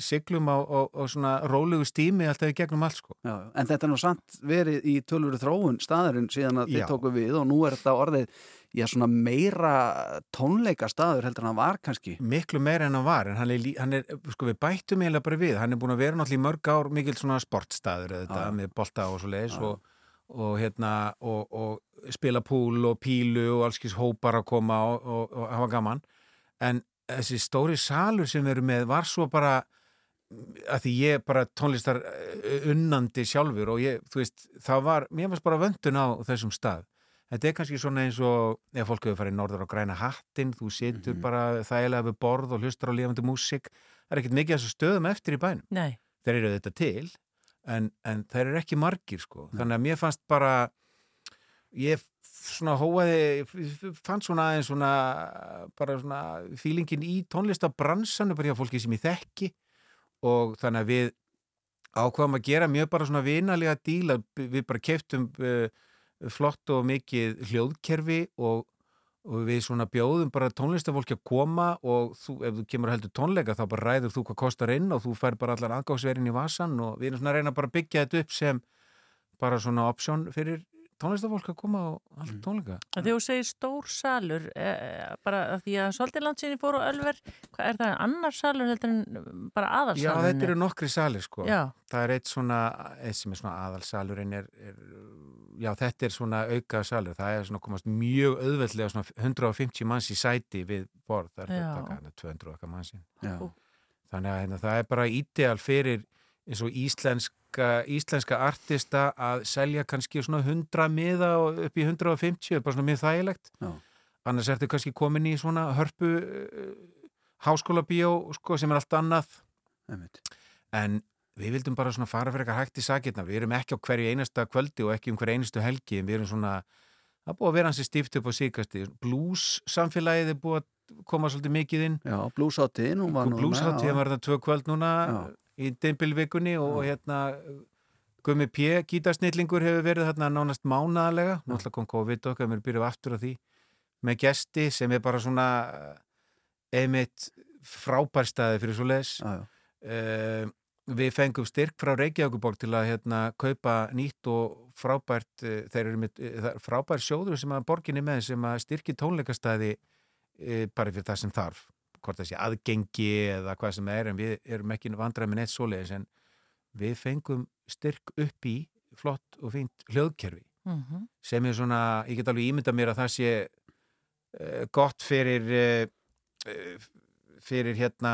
siglum á, á, á svona rólegu stími alltaf í gegnum allt, sko. Já, en þetta er nú samt verið í tölvöru þróun staðurinn síðan að þið tóku við og nú er þetta orðið já, svona meira tónleika staður heldur en hann var kannski. miklu meira en hann var en hann er, hann er sko við bættum eiginlega bara við hann er búin að vera náttúrulega í mörg ár mikil svona sportstaður þetta, Já. með bolta og svo leiðis Já. og, og hérna og, og spila púl og pílu og allskis hópar að koma og, hafa gaman en þessi stóri salur sem við erum með var svo bara að því ég bara tónlistar eh, unnandi sjálfur og ég, þú veist, það var, mér varst bara vöndun á þessum stað. Þetta er kannski svona eins og ef fólk hefur farið norður á græna hattin, þú situr bara þægilega við borð og hlustar á lifandi músík. Það er ekkert mikið þessu stöðum eftir í bænum. Nei. Þeir eru þetta til, en, en þeir eru ekki margir, sko. Þannig að mér fannst bara, ég svona hóaði, fann svona aðeins svona, bara svona fílingin í tónlistabransanum, bara hjá fólki sem ég þekki og þannig að við ákvaðum að gera mjög bara svona vinalega díla, við bara keftum uh, flott og mikið hljóðkerfi og, og við svona bjóðum bara tónlistafólki að koma og þú, ef þú kemur heldur tónleika þá bara ræður þú hvað kostar inn og þú fær bara allar aðgáðsverðin í vasan og við erum svona að reyna bara að byggja þetta upp sem bara svona option fyrir tónlistafólk að koma á allt tónleika. Þegar þú segir stór salur, e, bara af því að svolítið landsinni fór á Ölver, hvað er það annar salur heldur en bara Já, aðalsalur? þetta eru nokkri salir sko. Já. Það er eitt svona, eitt sem er svona aðalsalurinn er, er, já þetta er svona auka salur. Það er svona komast mjög auðveldlega svona 150 manns í sæti við borð. Það er Já. að taka hana 200 okkar mannsinn. Já. Þannig að hérna, það er bara ídeal fyrir eins og íslenska, íslenska artista að selja kannski svona 100 miða upp í 150, bara svona mjög þægilegt. Já. Annars ertu kannski komin í svona hörpu uh, háskóla bíó sko, sem er allt annað. Einmitt. En við vildum bara svona fara fyrir eitthvað hægt í sakirna. Við erum ekki á hverju einasta kvöldi og ekki um hverju einustu helgi. Við erum svona, það búið að vera hansi stíft upp á síkasti. Blues samfélagið er búið að koma svolítið mikið inn. Já, blúsáttíðin, hún var núna. Blúsháttið já. var þetta tvö kvöld núna Já. Í dimbilvikunni og hérna Gummi P. gítarsnillingur hefur verið þarna nánast mánaðalega. Ætla kom COVID okkar, við byrjum aftur á því með gesti sem er bara svona einmitt frábærstaði fyrir svo les. Já, já. Uh, við fengum styrk frá Reykjavíkuborg til að hérna, kaupa nýtt og frábært uh, þeir eru með, uh, frábær sjóður sem að borginni með sem að styrki tónleikastæði bara fyrir það sem þarf hvort það sé aðgengi eða hvað sem það er en við erum ekki vandræð með neitt svoleiðis en við fengum styrk upp í flott og fínt hljóðkerfi Mhm. sem er svona, ég get alveg ímynda mér að það sé uh, gott fyrir uh, fyrir hérna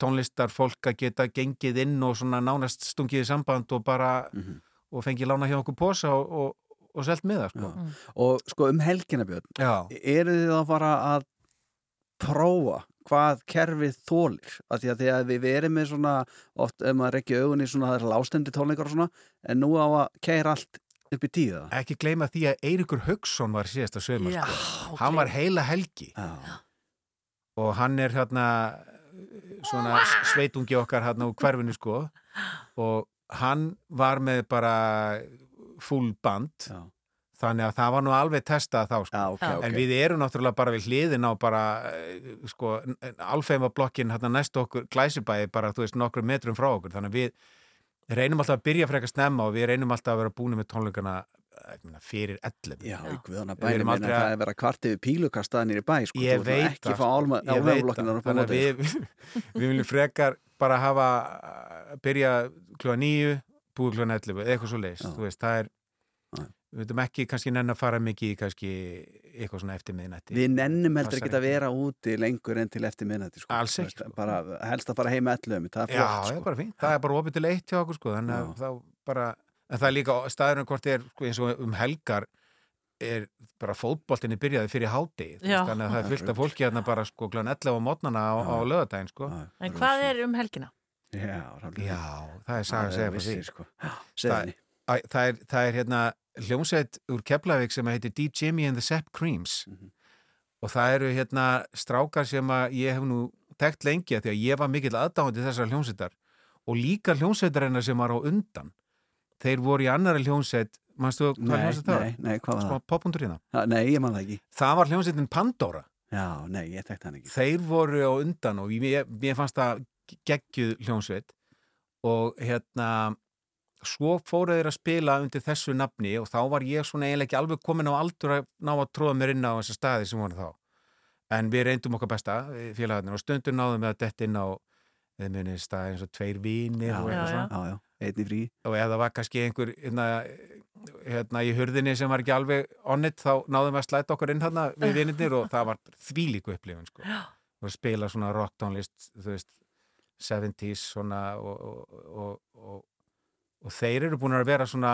tónlistar fólk að geta gengið inn og svona nánast stungið í samband og bara Mhm. og fengið lána hjá okkur posa og, og, og selt með það sko. Og sko um helgina Björn, Já. eru þið að fara að prófa hvað kerfið þólir? Af því að, því að við erum með svona, oft ef maður ekki augunni svona, það er lástendi tónleikar og svona, en nú á að keira allt upp í tíða. Ekki gleyma því að Eiríkur Haugsson var síðasta sömur Já, sko. ok. hann var heila helgi Já. og hann er hérna svona sveitungi okkar hérna úr hverfinu sko og hann var með bara full band Já. Þannig að það var nú alveg testað þá sko. Já, okay, en ok. við erum náttúrulega bara við hliðin á bara eh, sko, alfeima blokkin hérna næst okkur glæsibæði bara þú veist nokkru metrum frá okkur þannig að við reynum alltaf að byrja frekar snemma og við reynum alltaf að vera búin með tónleikana eh, ég meina, fyrir 11 Já, í guðana Við bæri meina aldrei það að- er verið að kvarti við pílukastaðinir í bæ, sko. Ég veit ekki fá sko. álma, Ég veit álmeflokkinar það. upp á Þannig að við, við viljum frekar bara hafa að byrja klúa nýju, búið klúa 11 eða eitthvað svo leist, þú veist, það við veitum ekki kannski nenn að fara mikið í kannski eitthvað svona eftir miðnætti. Við nennum heldur ekki að vera úti lengur en til eftir minnati, sko. Alls ekki, Bara, helst að fara heim með ellum, það er það sko. er bara fínt, það er bara opið til eitt hjá okkur sko, þannig að þá bara en það er líka staðurinn hvort er sko, eins og um helgar er bara fótboltinni byrjaði fyrir Já. þannig að það er fullt af fólki hérna bara sko glan 11 á mótnana á, á lögadaginn sko. En hvað er um helgina? Já, Já, það er saga að Það segja vissi, því. sko. það, það, er, það er hérna hljómsveit úr Keflavík sem heitir D. Jimmy and the Sepp Creams Mhm. og það eru hérna strákar sem að ég hef nú tekt lengi að því að ég var mikill aðdáðandi þessar hljómsveitar og líka hljómsveitarinnar sem var á undan þeir voru í annari hljómsveit mannstu hvað hljómsveit það var? nei, hvað var það? Poppundur hérna Ha, Nei, ég man það ekki. það var hljómsveitin Pandora Já, nei, ég tekti hann ekki. þeir voru á undan og ég, ég fannst það geggjuð hljómsveit og hérna svo fóru þeir að spila undir þessu nafni og þá var ég svona eiginlega ekki alveg komin á aldur að ná að tróða mér inn á þessa staði sem voru þá. En við reyndum okkar besta við félagarnir og stundum náðum við að detta inn á eða muni staði eins og tveir vínir og eitthvað svona. Já, já, einnig frí. og ef það var kannski einhver hérna, hérna í hurðinni sem var ekki alveg onnit þá náðum við að slæta okkur inn hérna við vinnirnir og það var þvílíku upplifun sko. að spila svona rocktónlist þú veist 70s svona og, og, og, og, og þeir eru búin að vera svona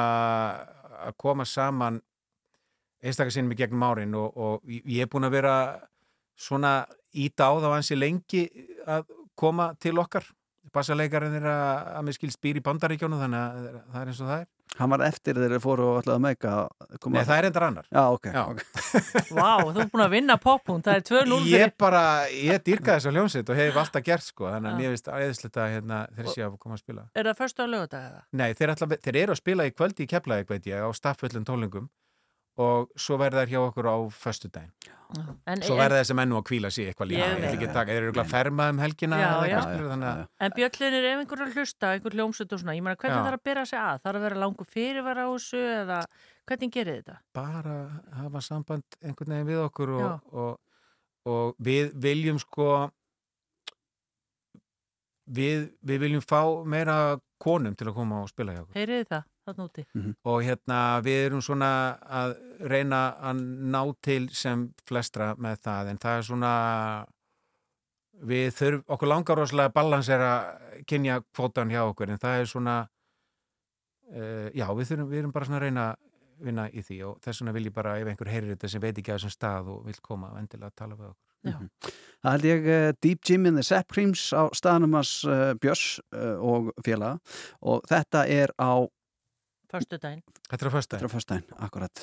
að koma saman einstakar sinnum í gegnum árin og, og ég er búin að vera svona íta á þá ansi lengi að koma til okkar. Bassalegarinn er að, að mér skilst býr í bandaríkjónu þannig að það er eins og það er Hann var eftir þegar þeir fóru og ætlaði að meika Nei, það er endar annar Já, ok, Já. ok. Vá, þú er búin að vinna poppunkt, það er 2-0 Ég bara, ég dýrka þess að hljómsveit og hef alltaf gert sko, þannig að mér finnst aðeinslegt að hérna, þeir séu að koma að spila Er það förstu á lögadag eða? Nei, þeir, ætla, þeir eru að spila í kvöldi í Keflavík, veit ég, á stafföllum tólingum og svo verða þær hjá okkur á föstudaginn. En, Svo verða þessi mennu að kvíla sig eitthvað líka. Þeir eru örugglega fermað um helgina Já, já. eitthvað, þannig að En Björnlinir, ef einhver er að hlusta, einhver hljómsveit og svona, ég meina, hvernig þarf að byrja sig að? Þarf að vera langur fyrirvara á þessu eða hvernig gerir þetta? bara hafa samband einhvern veginn við okkur og, og, og við viljum sko við, við viljum fá meira konum til að koma og spila hjá okkur Heyriði það, þarna úti? og hérna við erum svona að reyna að ná til sem flestra með það en það er svona við þurfum, okkur langar rosalega að balansera kynja kvótan hjá okkur en það er svona uh, já, við, þurfum, við erum bara svona að reyna að vinna í því og þess vegna vil ég bara ef einhver heyrir þetta sem veit ekki að þessum stað og vil koma endilega að tala við okkur. Það held ég uh, Deep Jim in the Sap Creams á staðnum hans uh, Björns uh, og félaga. Og þetta er á Förstu daginn. Þetta er á föstudaginn. Þetta er á föstudaginn, akkurat.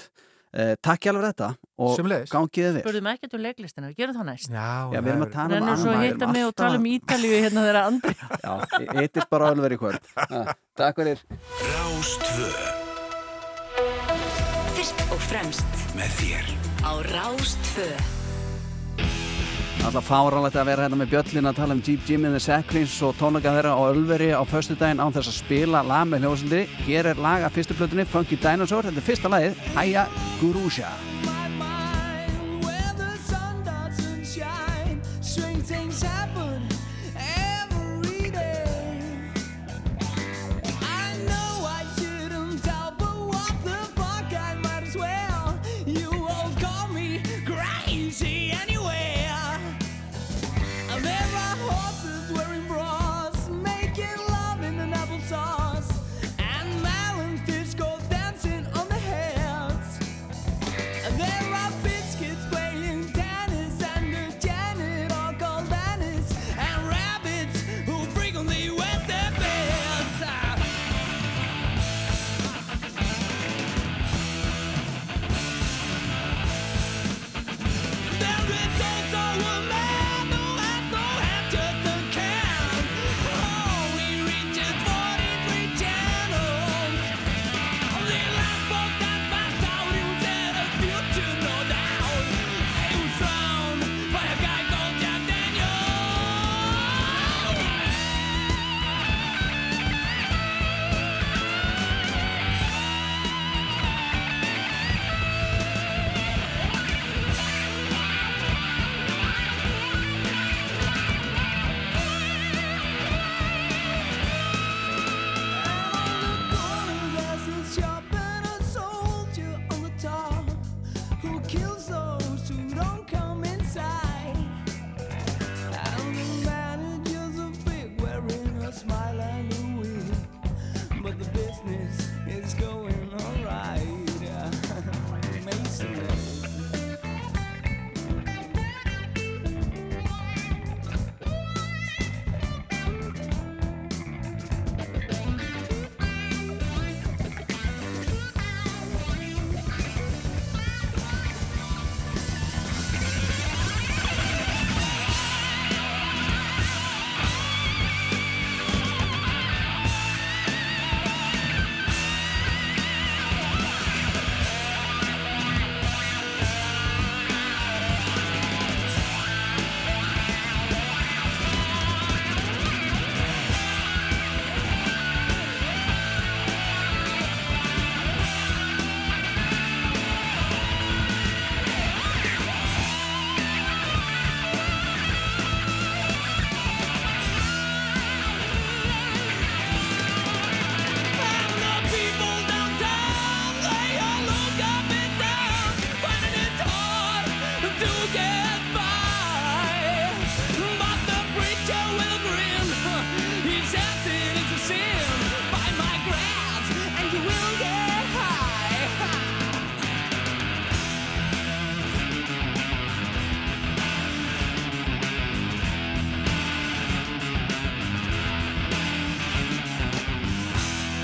Uh, takk ég alveg þetta og gangið vel. Spurðum ekkert um leiklistina, við gerum það næst. Já, Já, við erum að tala um að annað, við hitta erum mig og tala um að- Ítalíu hérna þeirra andri. Já, hittist bara alveg í kvöld. Ah, Takk fyrir. Rástvö Fyrst og fremst með þér á Rástfö Alltaf fáránlegt að vera hérna með bjöllin að tala um Deep Jim in the Creams og tónleika þeirra á Ölveri á föstudaginn án þess að spila lag með hljóðsildri. Hér er lag af fyrstu plötunni, Funky Dinosaur. Þetta er fyrsta lagið, Haya Gurusha. Where the sun doesn't shine, strange things happen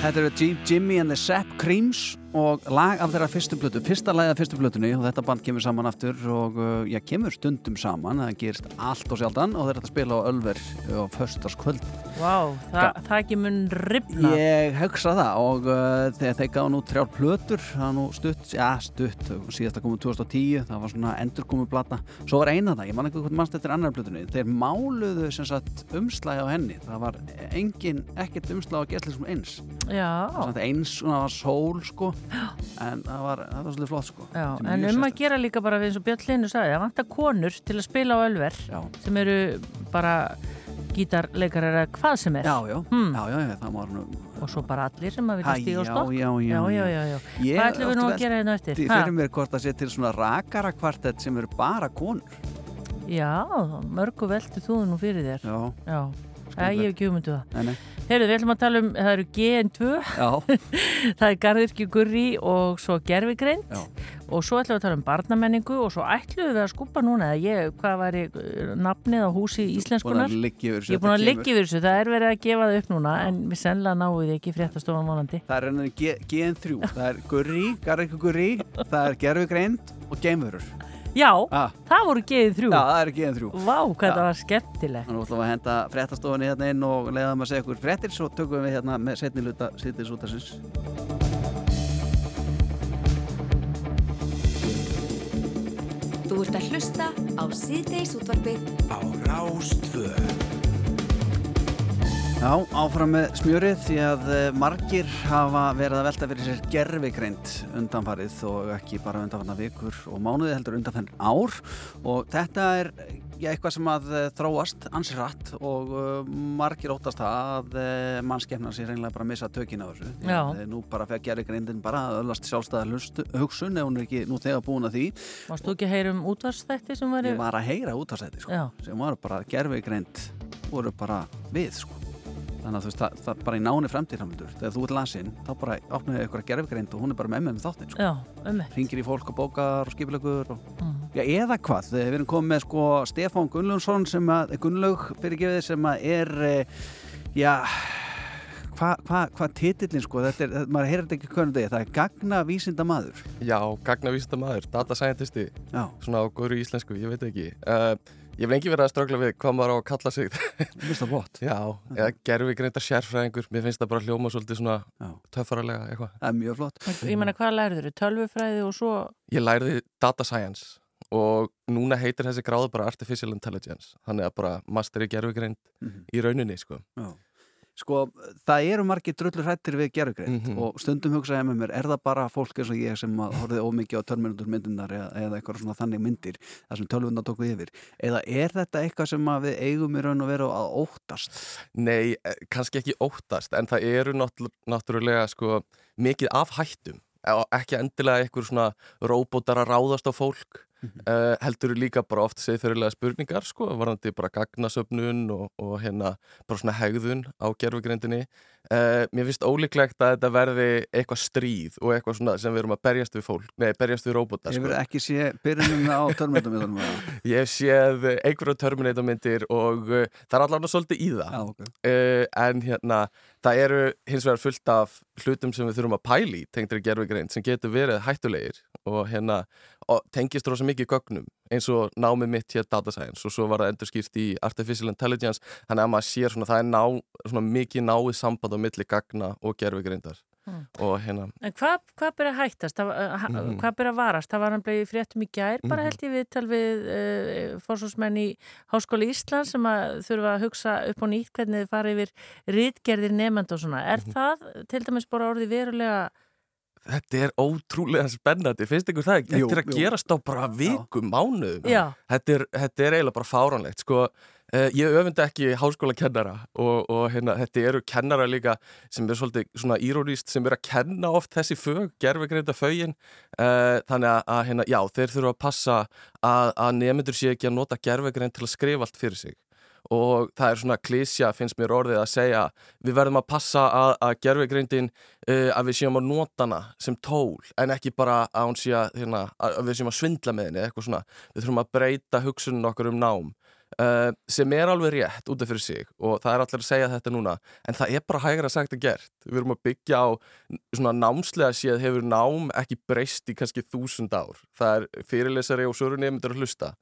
Þetta eru Jimmy and the Sepp Creams og lag af þeirra fyrstu blötu, fyrsta lagið af fyrstu blötunni og þetta band kemur saman aftur og uh, já, kemur stundum saman, það gerist allt og sjaldan og þeir eru að spila á Ölver á föstaskvöld. Vá, það, það ekki mun ripna. Ég hugsa það og uh, þegar þeir gáðu nú þrjár plötur, það var nú stutt, já stutt, síðasta komið 2010, það var svona endurkomu blata. Svo var eina það, ég man ekki hvað mannst eftir annar plötunni, þeir máluðu sem sagt umslægi á henni, það var engin, ekkert umslægi á gesli sem eins. Já. Eins, svona var sól sko, en það var, það var svolítið flott sko. Já, Þetta er en um að gera líka bara eins og Björn Linu sagði, það vantar konur til að spila á Ölver Já. sem eru bara gítarleikarar eða hvað sem er. Já, já, Hmm. já, já, það var nú... Og svo bara allir sem að vilja stíga á stokk. já, já, já, já. já. Ég Hvað ætlum við nú að gera hérna eftir? Ha? fyrir mér hvort það sé til svona rakara kvartett sem eru bara konur. Já, mörgu veltu þú nú fyrir þér. Já. Já. Ég hef ekki hugmyndu það. Nei, nei. Heyrðu, við ætlum að tala um, það eru GN2, Já. það er Garðirki Gurri og svo Gervigreind Já. og svo ætlum við að tala um barnamenningu og svo ætlum við að skúpa núna, ég, hvað væri uh, nafnið á húsi íslenskunar? Yfir þessu, Ég er búin að liggja yfir þessu, það er verið að gefa það upp núna en við sennilega náum við ekki fréttastofan vonandi. Það er ennum GN3, það er Gurri, Garriku Gurri, það er Gerfugreind og Geimvörur. Já, Ah. það voru GN3. Já, það er GN3. Vá, hvað það var skemmtilegt. Þannig ætlum við að henda fréttastofunni hérna inn og leiðum að segja ykkur fréttir, svo tökum við hérna með setni luta sýttis út af sinns. Þú ert að hlusta á síðdeis útvarpið á Rástvö. Já, áfram með smjörið því að eh, margir hafa verið að velta fyrir sér gerfigreind undanfarið og ekki bara undanfarnar vikur og mánuði heldur undanfarnar ár og þetta er já, eitthvað sem að eh, þróast ansið rætt og margir óttast að mannskefna sér reynilega bara að missa tökin á þessu. Já. eh, Nú bara fekk gerfigreindin bara að öllast sjálfstæða hugsun ef hún er ekki nú þegar búin að því. Varst þú ekki að heyra um útvarsþætti sem var Ég var að heyra út á seti sko, Já. sem var bara gerfigreind voru bara við sko. Þannig að þú veist, það, það bara í náni fremtíðramöndur þegar þú ert lasinn, þá bara opnaði ykkur að gerfigreind og hún er bara með með með þáttinn sko. Já, um ringir í fólk og bókar og skipilögur og... Mm. Já, eða hvað, við erum komið með sko Stefán Gunnlaugsson sem að Gunnlaug fyrirgefið sem að er eh, já hvað hva, hva titillin sko þetta er, maður heyrir þetta ekki hvernig degi, það er gagna vísinda maður Já, gagnavísita maður, data scientisti Já. svona á góðru íslensku, ég veit ekki uh, Ég hef lengi verið að strögla við hvað maður á að kalla sig. Vist það flott Já, eða gerfi greinta sérfræðingur. Mér finnst það bara hljóma svolítið svona töffaralega eitthvað. Það er mjög flott. Ég menna, hvað lærður þau? Tölvufræði og svo... Ég læriði data science og núna heitir þessi gráðu bara artificial intelligence. Þannig að bara master í gerfi greint Mhm. í rauninni sko. Já. Sko, það eru margir drullur hrættir við gerfugreind Mhm. og stundum hugsaði með mér, er það bara fólk eins og ég sem horfið ómikið á törminundur myndunar eða, eða eitthvað svona þannig myndir þar sem tölvundar tóku yfir eða er þetta eitthvað sem við eigum í raun og veru að óttast? Nei, eh, kannski ekki óttast en það eru náttúr- náttúrulega sko mikið af hættum og ekki endilega einhver svona róbótar að ráðast á fólk uh, heldur líka bara oft segðferðilega spurningar sko, varðandi bara gagnasöfnun og, og hérna bara svona hegðun á gerfugrindinni uh, mér finnst ólíklegt að þetta verði eitthvað stríð og eitthvað svona sem við erum að berjast við fólk, nei, berjast við róbóta Ég sko. verð ekki sé byrjunum á törminundum Ég séð einhverja Terminator myndir og uh, það er allavega svolítið í það Já, okay. en hérna það eru hins vegar fullt af hlutum sem við þurfum að pæli tengdri gerfugreind sem getur verið hættulegir og hérna tengist rosa mikið gögnum eins og námið mitt hér data science og svo var það endur skýrt í artificial intelligence þannig að maður sér svona það er ná, svona mikið náið samband á milli gagna og gerfugreindar Mm. og hérna En hvað, hvað byrja að hættast? Mhm. Hvað byrja að varast? Það var hann bleið fréttum í gær, bara Mhm. held ég viðtal við uh, fórsvarsmenn í Háskóli Íslands sem að þurfa að hugsa upp á nýtt hvernig þið fara yfir rítgerðir nefnd og svona. Er Mhm. það til dæmis bara orðið verulega Þetta er ótrúlega spennandi, finnst ykkur það ekki? Þetta er að jú. gerast á bara vikum, mánuðum. Þetta er, þetta er eiginlega bara fáránlegt. Sko, uh, ég öfunda ekki háskóla kennara og, og hérna, þetta eru kennara líka sem er svolítið svona írónist sem er að kenna oft þessi fög, gerfegreinda fögin. Uh, þannig að, að hérna, já, þeir þurfa að passa að, að nefndur sé ekki að nota gerfegreind til að skrifa allt fyrir sig og það er svona klísja finnst mér orðið að segja við verðum að passa að, að gerfegreindin uh, að við séum að nota hana sem tól en ekki bara að sé að, hérna, að við séum að svindla með henni eitthvað svona. Við þurfum að breyta hugsunin okkur um nám uh, sem er alveg rétt út af fyrir sig og það er allir að segja þetta núna en það er bara hægra sagt að gert. Við erum að byggja á svona námslega séð hefur nám ekki breyst í kannski þúsund ár. Það er fyrirlesari og söru nefndur að hlusta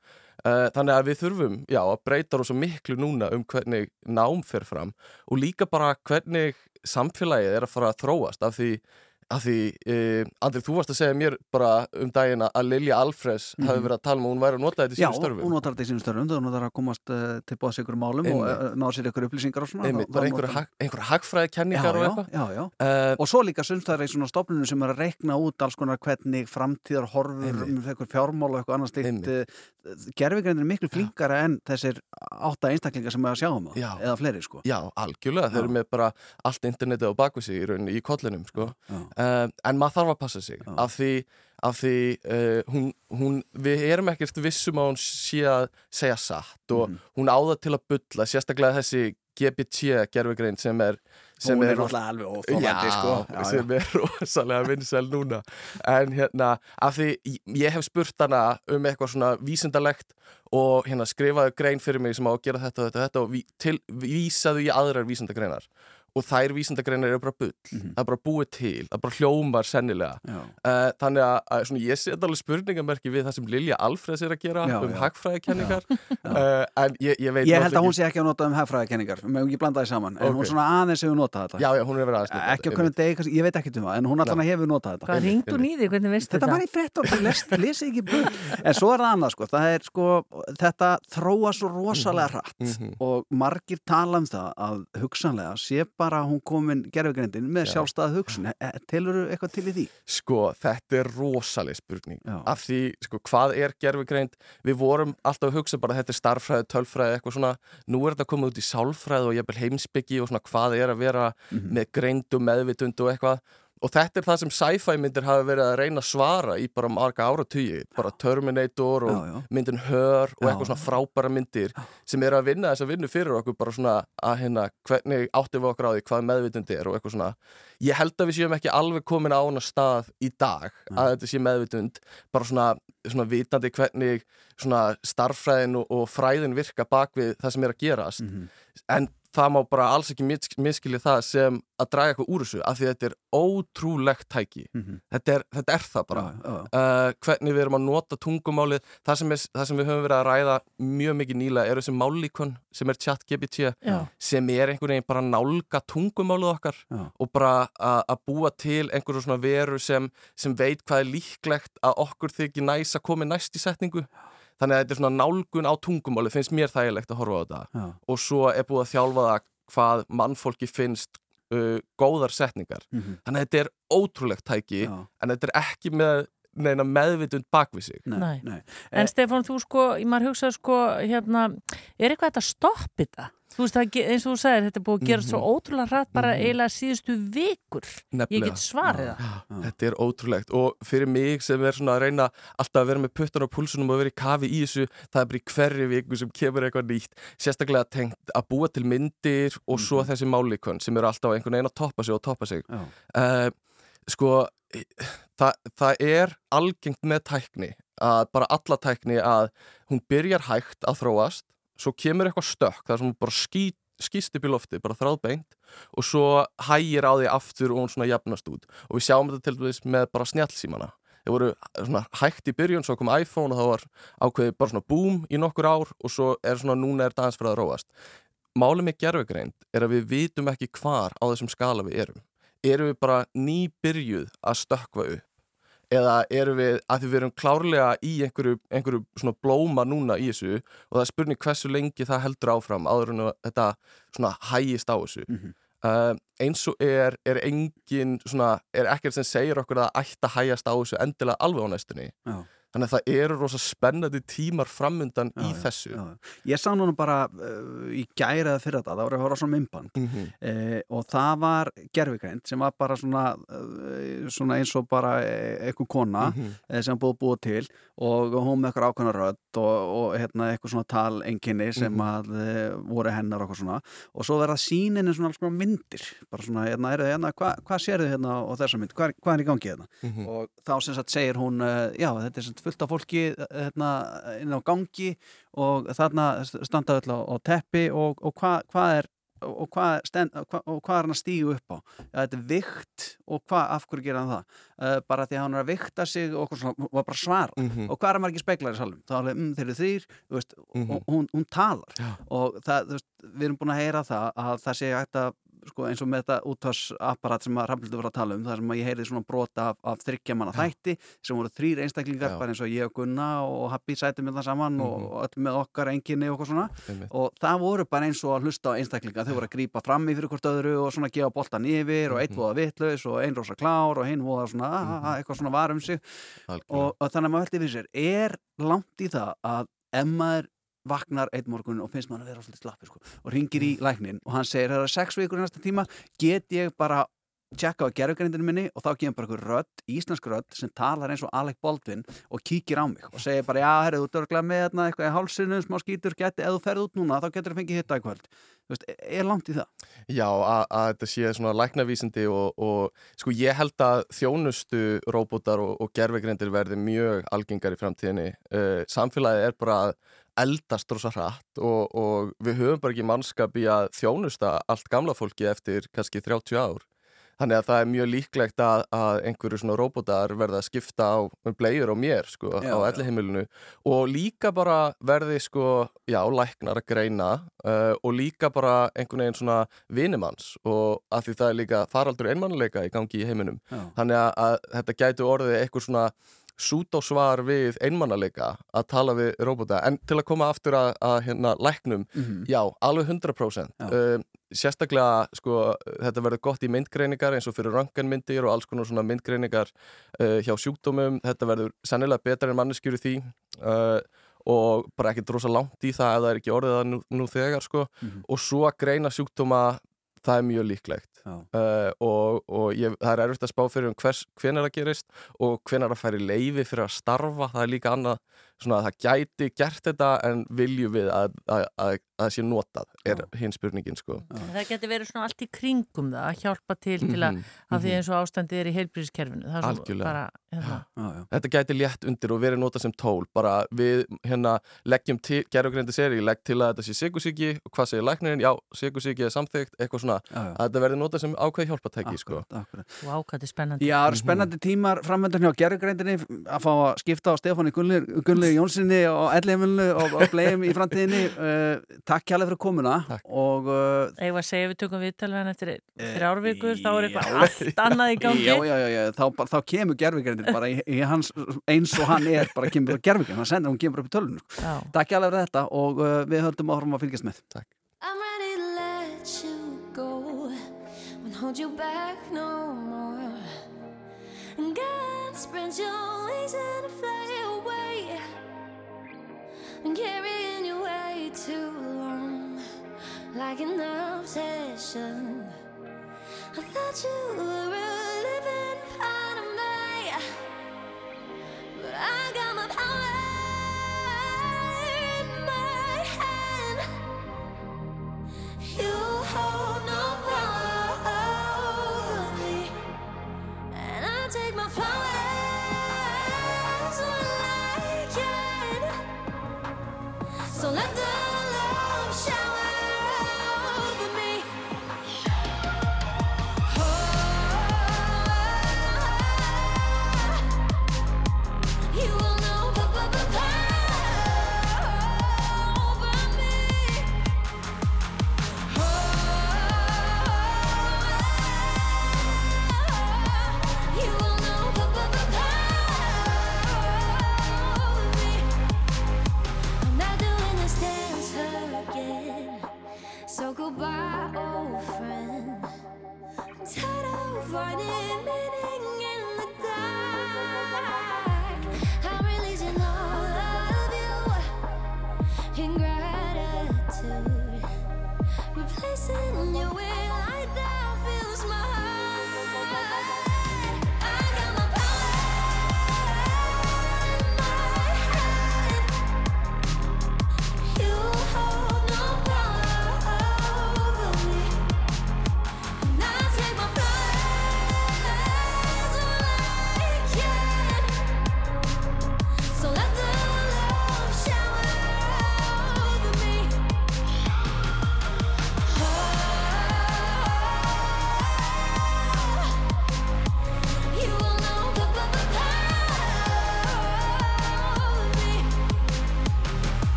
þannig að við þurfum já, að breyta rosa miklu núna um hvernig nám fer fram og líka bara hvernig samfélagið er að fara að þróast af því af því, uh, Andri, þú varst að segja mér bara um daginn að Lilja Alfres Mhm. hafi verið að tala um að hún væri að nota þetta í Já, sínum störfum hún notar þetta í sínum störfum hún þarf að komast uh, til bóðs ykkur málum og Einmitt. uh, ná sér ykkur upplýsingar og svona bara þá einhverja notar- hag, einhver hagfræði kenningar já, og já, eitthvað já, já. Uh, og svo líka sumstæðar í svona stofnunum sem er að reikna út alls konar hvernig framtíðar horfur um eitthvað fjármál og eitthvað annars slikt gerfigreindin er miklu flinkara en þessir átta einstaklingar sem er að sjá um það Já. eða fleiri sko Já, algjörlega, þeir eru með bara allt internetið á baku sig í rauninni í kollinum sko. Uh, en maður þarf að passa sig. Af því, af því uh, hún, hún, við erum ekkert vissum að hún sé að segja satt og Mhm. hún áða til að bulla sérstaklega þessi GPT gerfugreind sem er sem Hún er náttúrulega alveg óþolandi, Já, sko. Já, sem er rosalega vinsæl núna. En hérna, af því ég hef spurt hana um eitthvað svona vísindalegt og hérna skrifaðu grein fyrir mig sem á að gera þetta og þetta, og þetta og ví, til, vísaðu í aðrar vísindagreinar og þær vísindagreinar eru bara bull. Mhm. það er bara búið til, það er bara hljómar sennilega. Uh, þannig að, að svona, ég set alveg spurningamerki við það sem Lilja Alfreds er að gera Já, um hagfræðikenningar. Uh, en ég, ég veit Ég held að hún sé ekki að nota um hagfræðikenningar við mögum ekki blanda því saman, en Ok. hún svona aðeins hefur notað þetta. Já, já, hún hefur aðeins notað, Ekki á hvernig degi, kannski- ég veit ekki um það en hún allan hefur notað þetta. Hvað ringt hún í því, hvernig veistu Þetta þetta? var í frétt og þú lesi ekki búið En svo er það annað sko, það er sko þetta þróa svo rosalega hratt Mhm. og margir tala um það að hugsanlega sé bara hún komin gerfugreindin með Já. sjálfstæða hugsun. Telur eitthvað til í því? Sko, þetta er rosaleg spurning. Af því, sko, hvað er gerfugreind við vorum alltaf að hugsa bara þetta er starffræði, tölfræði, eitthvað svona. Nú er þetta komið út í sálfræði og jafnvel heimsbyggi og svona hvað er að vera með greind og meðvitund og eitthvað og þetta er það sem sci-fi myndir hafa verið að reyna að svara í bara marga áratugi. Bara Terminator og Já, já. myndin Her og Já. eitthvað svona frábæra myndir sem eru að vinna þessa vinnu fyrir okkur bara svona að hérna, hvernig áttum við okkur á því hvað meðvitundi er og eitthvað svona. Ég held að við séum ekki alveg komin á hana stað í dag að þetta sé meðvitund. Bara svona, svona vitandi hvernig svona starffræðin og, og fræðin virka bak við það sem er að gerast. En það má bara alls ekki mis miskilja það sem að draga eitthvað úr þessu af því að þetta er ótrúlegt tæki. Þetta, er, þetta er það bara. Uh, hvernig við erum að nota tungumálið það sem, er, það sem við höfum verið að ræða mjög mikið nýlega er þessi mállíkon sem er chat GPT Já. sem er einhvern veginn bara að nálga tungumálið okkar og bara að búa til einhverju svona veru sem, sem veit hvað er líklegt að okkur þykir næs að komi næst í setningu þannig að þetta er svona nálgun á tungumálið finnst mér þægilegt að horfa á þetta Já. og svo er búið að þjálfa það hvað mannfólki finnst uh, góðar setningar Mhm. þannig að þetta er ótrúlegt tæki en þetta er ekki með neina meðvitund bakvið sig Nei. nei. En Stefán, þú sko, maður hugsaði sko, hérna, er eitthvað þetta að stoppi þetta? Þú veist, það, eins og þú sagðir, þetta er búið að gera svo Mhm. ótrúlega hratt bara Mhm. eiginlega síðustu vikur. Ég Nefnilega. get svarið það. Já, Þetta er ótrúlegt og fyrir mig sem er svona að reyna alltaf að vera með puttan á púlsunum og vera í kafi í þessu það er bara í hverju viku sem kemur eitthvað nýtt sérstaklega tengt að búa til myndir og svo þessi málikon sem eru alltaf einhvern veginn að toppa sig og toppa sig uh, sko það, það er algengt með tækni að bara alla tækni að hún byrjar hægt að þróast svo kemur eitthvað stökk þar sem hún bara skýt skýst upp í lofti, bara þráðbeint og svo hægir á því aftur og hún svona jafnast út. Og við sjáum þetta til dæmis með bara snjallsímana. Þeir voru svona hægt í byrjun svo kom iPhone og það var ákveðið bara svona boom í nokkur ár og svo er svona núna er dans fyrir að róast Málið með gerfugreind er að við vitum ekki hvar á þessum skala við erum erum við bara nýbyrjuð að stökkva upp? Eða erum við, að því við erum klárlega í einhverju, einhverju svona blóma núna í þessu og það er spurning hversu lengi það heldur áfram áður en þetta svona hægist á þessu. Uh, eins og er, er engin svona, er ekkert sem segir okkur að að hægast á þessu endilega alveg á næstunni. Já. Þannig að það eru rosa spennandi tímar framundan í þessu Ég sá núna bara uh, í gæri eða fyrir þetta, það var að horfa á svona mymband Mhm. eh, og það var gerfigreind sem var bara svona, uh, svona eins og bara eh, eitthvað kona Mhm. eh, sem búið búið til og hún með eitthvað ákveðna rödd og, og hérna, eitthvað svona talenginni sem Mhm. að eh, voru hennar og eitthvað svona og svo verða síninni svona alls konar myndir bara svona, hérna, er hérna, hva, hvað sérðu hérna á þessa mynd, hvað, hvað er í gangi hérna Mhm. og þá sem sagt segir hún uh, já, þetta er sagt kvöld fullt af fólki hérna, inn á gangi og þarna standa öll á, á teppi og, og hvað hva er og hvað, hva, er hann að stígu upp á ja, þetta er vikt og hvað, af hverju gera hann það uh, bara því að hann er að vikta sig og svona, var bara svar Mhm. og hvað er maður ekki speiklar í salum þá er alveg, mm, þeir eru þrýr veist, Mhm. og hún, hún talar Já. og það, veist, við erum búin að heyra það að það sé að sko, eins og með þetta útvarsapparat sem að Rafnildur var að tala um þar sem að ég heyrði svona brota af, af þryggjamanna þætti sem voru þrýr einstaklingar Já. bara eins og ég og Gunna og Happy sætum við það saman og, Mhm. og öll með okkar enginni og eitthvað svona Einmitt. og það voru bara eins og að hlusta á einstaklinga þau voru að grípa fram í fyrir hvort öðru og svona gefa boltan yfir og eitt Mhm. voða vitlaus og ein rosa klár og hinn voða svona ah, ah, eitthvað svona var um sig og, og þannig að maður veldi fyrir sér er langt í það að ef maður vaknar einn morgun og finnst maður að vera svolítið slappur sko, og ringir í læknin og hann segir það er sex vikur í næsta tíma get ég bara tjekka á gerfugrindinu minni og þá kemur bara einhver rödd, íslensk rödd sem talar eins og Alec Baldwin og kíkir á mig og segir bara já, herru, þú dörglega með hérna, eitthvað í hálsinu, smá skítur, geti, ef þú ferð út núna þá getur þú fengið hitta í kvöld veist, er langt í það? Já, að, þetta sé svona læknavísindi og, og sko ég held að þjónustu róbótar og, og gerfegrindir verði mjög algengar í framtíðinni. Uh, samfélagið er bara eldast rosa hratt og, og við höfum bara ekki mannskap í að þjónusta allt gamla fólki eftir kannski 30 ár. Þannig að það er mjög líklegt að, að einhverju svona róbótar verða að skipta á bleiur á mér sko, Já, á já. elliheimilinu og líka bara verði sko, já, læknar að greina uh, og líka bara einhvern veginn svona vinimanns og að því það er líka faraldur einmannleika í gangi í heiminum. Já. Þannig að, að þetta gæti orðið eitthvað svona sút á svar við einmannleika að tala við róbóta en til að koma aftur að, að hérna læknum Mhm. já, alveg 100% Já. um, sérstaklega sko, þetta verður gott í myndgreiningar eins og fyrir röntgenmyndir og alls konar svona myndgreiningar uh, hjá sjúkdómum, þetta verður sennilega betra en manneskjur í því uh, og bara ekkert rosa langt í það ef það er ekki orðið það nú, nú þegar sko. Mhm. og svo að greina sjúkdóma það er mjög líklegt uh, og, og ég, það er erfitt að spá fyrir um hvers, hvenar það gerist og hvenar það færi leifi fyrir að starfa það er líka annað, svona að það gæti gert þetta en viljum við að, að, að, að það sé notað er hinn spurningin sko Það getur verið svona allt í kringum það að hjálpa til til að, Mhm, af því mhm. eins og ástandið er í heilbríðiskerfinu. Er hérna, já. Þetta gæti létt undir og verið notað sem tól bara við hérna leggjum til, gerðugrindi seri, legg til að þetta sé sigursíki og hvað segir læknirinn, já, sigursíki er samþygt eitthvað svona, Já, já. að þetta verði notað sem ákveð hjálpatæki sko. Akkurat. og ákvæði spennandi. Já, spennandi tímar framöndan hjá gerðugreindinni að fá að skipta á Stefáni Gunnlegu Jónssoni og Ellihemilinu og, og Bleim í framtíðinni uh, Takk kjærlega fyrir komuna Takk. og uh, Eða að segja við tökum viðtalvegan eftir Eh, þrjárvíkur, þá er eitthvað allt annað í gangi. Já, já, já, já. Þá, bara- þá kemur gerðugreindin bara í, í hans, eins og hann er bara kemur bara gerðugreindin, hann sendur hún kemur upp í tölunum sko. Takk kjærlega fyrir þetta og uh, við höldum áfram að fylgjast með Takk I'm ready to let you go. Won't hold you back no more. And God spread your wings and fly away. And carrying you way too long, like an obsession. I thought you were a living part of me, but I got my power in my hand. You hold no power over me, and I take my flowers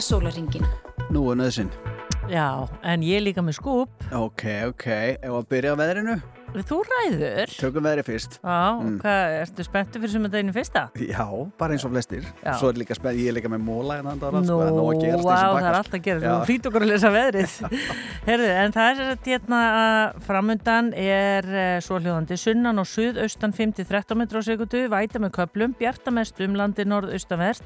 Næsta sólaringin. Nú er nöðsinn. Já, en ég er líka með skúp. Ok, ok, ef að byrja á veðrinu Þú ræður. Tökum veðri fyrst Já, Mm. hvað, ertu spenntu fyrir sumardaginu fyrsta? Já, bara eins og flestir Já. Svo er líka spenn, ég er líka með móla en það Nú, sko, nóg að gerast í vá, þessum það er allt að gera, þú flýtt okkur að lesa veðrið. Herðu, en það er þess að hérna að framundan er uh, svo hljóðandi sunnan og suðaustan 5-13 metrar á sekundu, væta með köplum, bjartamest um landi norðaustanvert,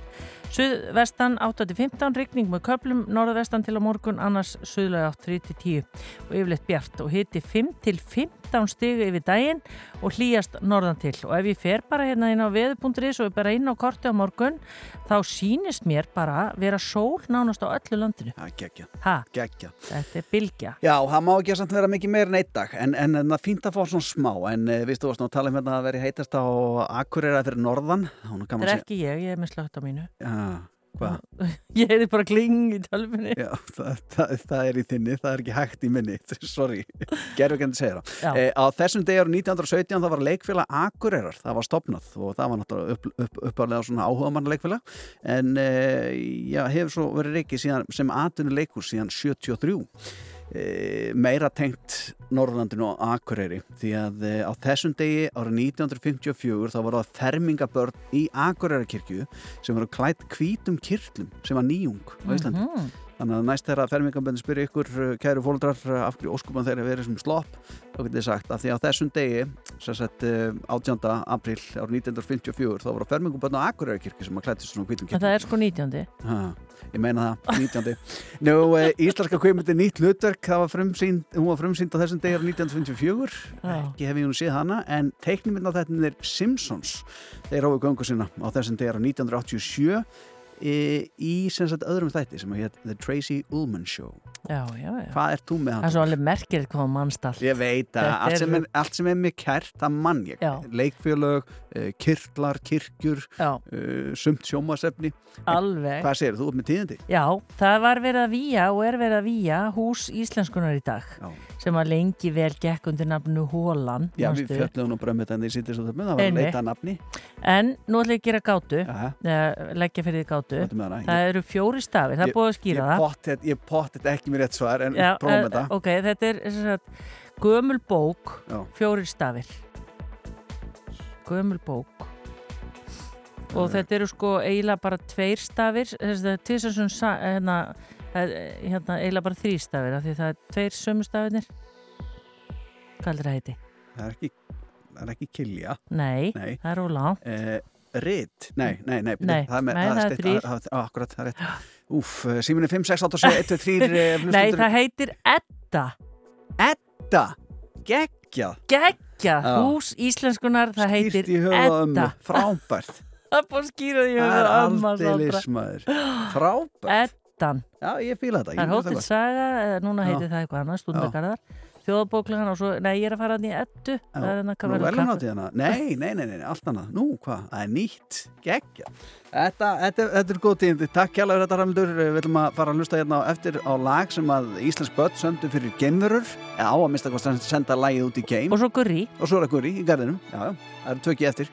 suðvestan 8-15, rigning með köplum, norðvestan til á morgun, annars suðlega 3-10 og yfirleitt bjart og hiti 5-15 stig yfir daginn og hlýjast norðan til og ef ég fer bara hérna inn á veður.is og bara inn á korti á morgun þá sýnist mér bara vera sól nánast á öllu landinu. Það er geggja. Ha? Geggja. Þetta er bylgja. Já, það má ekki samt vera mikið meir en eitt dag en, en, það fínt að fá svona smá en uh, viðstu að tala um hérna að veri heitast á Akureyra fyrir norðan Þetta er ekki ég, ég er með slögt á mínu. Já, hvað? Ég hefði bara kling í tölfunni. Já, það, það, það er í þinni, það er ekki hægt í minni sorry, gerðvíkjandi segir Já. það e, á þessum degi ára 1917 það var leikfélag Akureyrar, það var stopnað og það var náttúrulega upp, upp, uppálega svona áhugamann leikfélag en e, já, hefur svo verið reikið sem atvinnu leikur síðan 73 e, meira tengt Norrlandinu og Akureyri því að e, á þessum degi ára 1954 þá voru það fermingabörn í Akureyrakirkju sem voru klætt hvítum kirtlum sem var nýjung á Íslandi Mhm. Þannig að næst þegar fermingaböndin spyrir ykkur uh, kæru fólkdrar af hverju óskupan þeirra verið sem slopp þá getið þið sagt að því á þessum degi uh, 18. april árið 1954 þá voru fermingaböndin á Akureyrakirkju sem að klættist svona hvítum En kirkjum það er sko 19. Ha, ég meina það, 19. Nú, uh, íslenska kveimindi nýtt hlutverk það var frumsýnd, hún var frumsýnd á þessum degi árið 1954 Já. ekki hef ég nú séð hana en teiknuminn á þetta er Simpsons þeir hófu göngu sinna á þessum degi árið 1987 í, í sem sagt öðrum þætti sem heit The Tracy Ullman Show Já, já, já. Hvað ert þú með hann? Það er svo alveg merkilegt hvað mannst allt. Ég veit að allt sem, er, allt sem er mér kært, það mann ég leikfélög, uh, kirtlar, kirkjur uh, sumt sjómasefni Alveg. Hvað segir þú út með tíðindi? Já, það var verið að víja og er verið að víja hús íslenskunar í dag Já. sem að lengi vel gekk undir nafnu Hólan Já, við fjöldum nú bara um þetta en það með, það var leita nafni En nú ætla ég að gera gátu, uh, leggja fyrir gátu. Hana. Það eru fjóri stafir, það er búið að skýra það. Ég pottet, ekki mér rétt svar en prófum eh, þetta ok, þetta er sagt, gömul bók, Já. fjórir stafir. Gömul bók. Og þetta eru sko eiginlega bara tveir stafir, til þess að hérna, hérna eiginlega bara þrý stafir, af því það er tveir sömu stafirnir. Hvað er það heiti? Það er ekki, það er ekki kilja Nei, Nei. það er ólátt. uh, Ritt, nei, nei, nei, Nei, það er, er stytt- þrír. það- það- Akkurat, það er rétt. Úf, síminni 5, 6, 8, 7, 1, 2, 3 Nei, það heitir Edda. Edda, geggjað. Geggjað, hús íslenskunar, það heitir Edda. frábært. Það er búið að skýra því Það er maður. Frábært. Eddan. Já, ég fíla þetta Það er fíla þetta Hótel gott. Saga, eða núna heitir það eitthvað annað, stundagarðar, þjóðabóklegan og svo, nei, ég er að fara hann í. Já, Það er hann að átti hana. Nei, nei, nei, nei, allt annað. Nú, hvað, það er nýtt, geggja Þetta, þetta, þetta er góð tíðindi. Takk fyrir þetta Ramildur Við ætlum að fara að hlusta hérna á eftir á lag sem að Íslensk börn söndu fyrir geimverur. Já, á að mista hvað senda lagið út í geim. Og svo Gurri Og svo er það Gurri í garðinum. Já, já, það eru tvöki eftir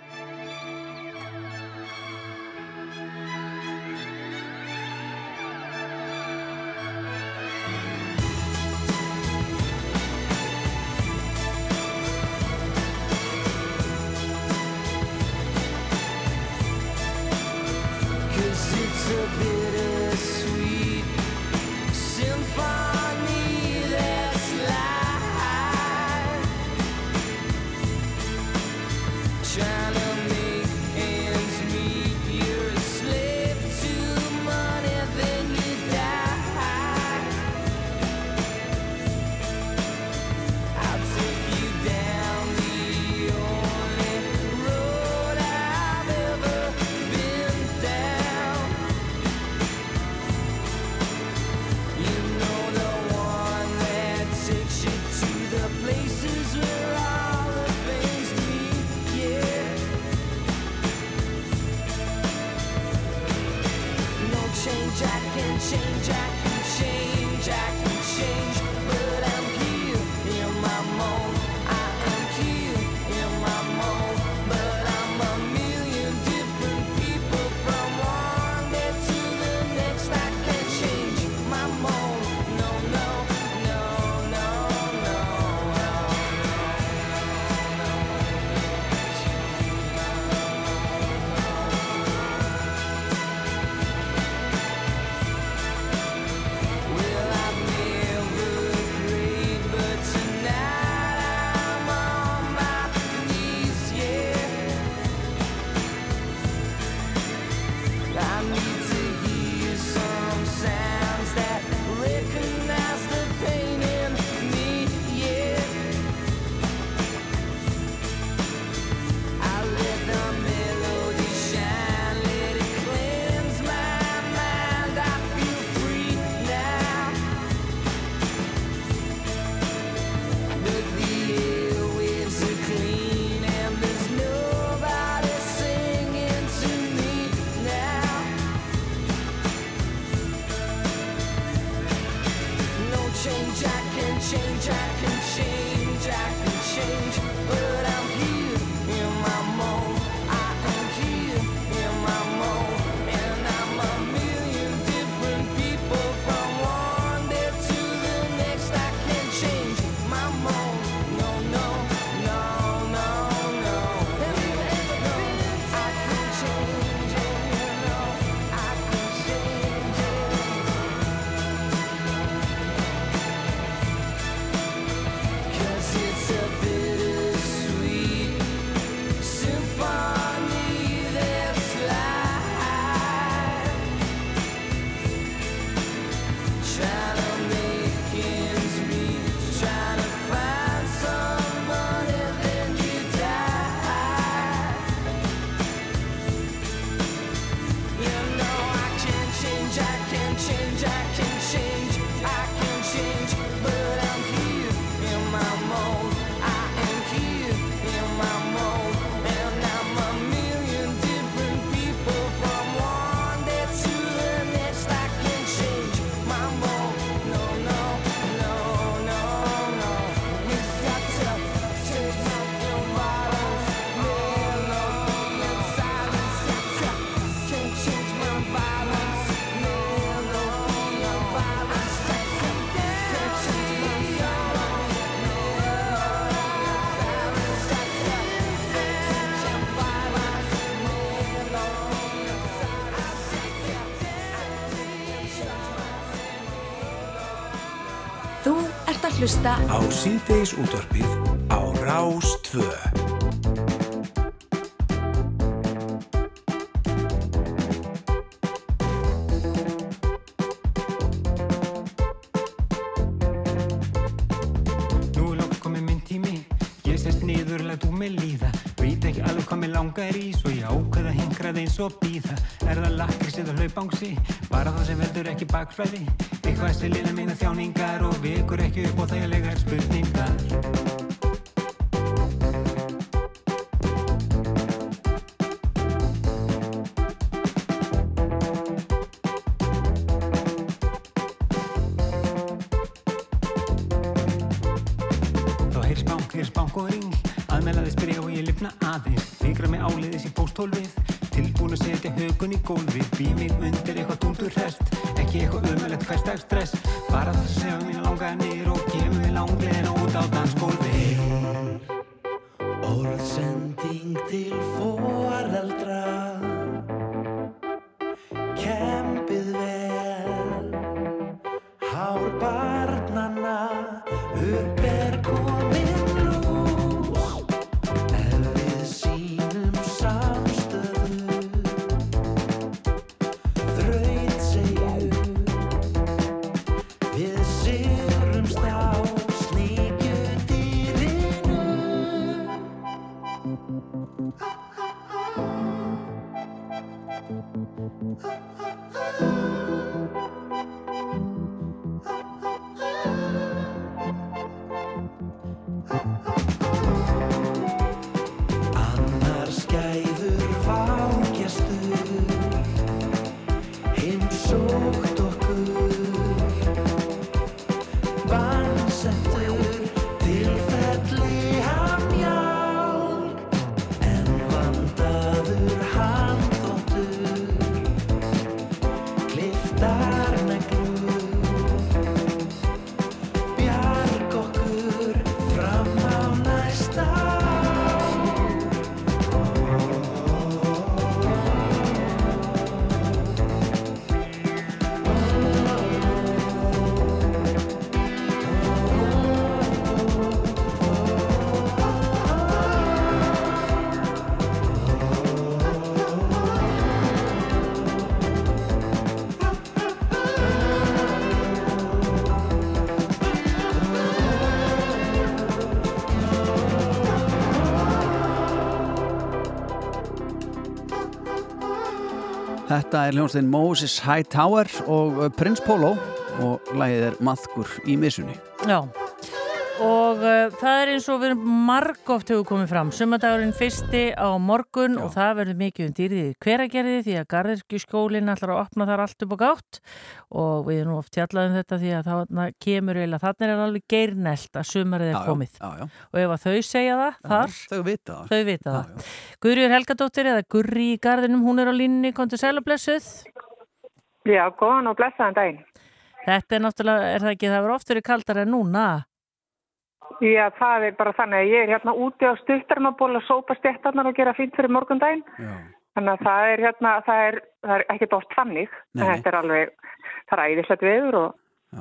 hlusta á síðdeis útvarpið á Rás 2. Nú er langt komið minn tími Ég sest niður, læt úr mig líða hvað mig langar í Svo ég ákveða hingrað eins og býða Er það lakrís eða hlaupangsi? Bara það sem veldur ekki bakflæði. Eitthvað sem lina minna þjáningar Og vekur ekki upp á þægilegar spurningar setja högun í Þetta er hljónstein Moses Hightower og uh, Prince Polo og lagið er Maðkur í missunni. Já, og uh, það er eins og við erum margóft hefur komið fram. Sumadagurinn fyrsti á morgun og það verður mikið um dýrðið hveragerði því að Garðirkjuskólinn ætlar að opna þar allt upp á gátt og við erum oft fjallað um þetta því að það kemur eiginlega, þannig er alveg geirnelt að sumarið er Já, já, komið. já, já. Og ef að þau segja það, þar, Þau vita það. þau vita það. Guðrjur Helgadóttir eða Gurri í garðinum, hún er á línni, kontur sælublessuð. Já, góðan og blessaðan daginn. Þetta er náttúrulega, er það ekki, það verður oft verið kaldar en núna. Já, það er bara þannig að ég er hérna úti á stuttarmaból að sópa stéttarnar og gera fínt fyrir morgundaginn. Þannig að það er hérna, það er, það er ekkert oft þannig. Nei, En þetta er alveg, það er æðislegt veður og,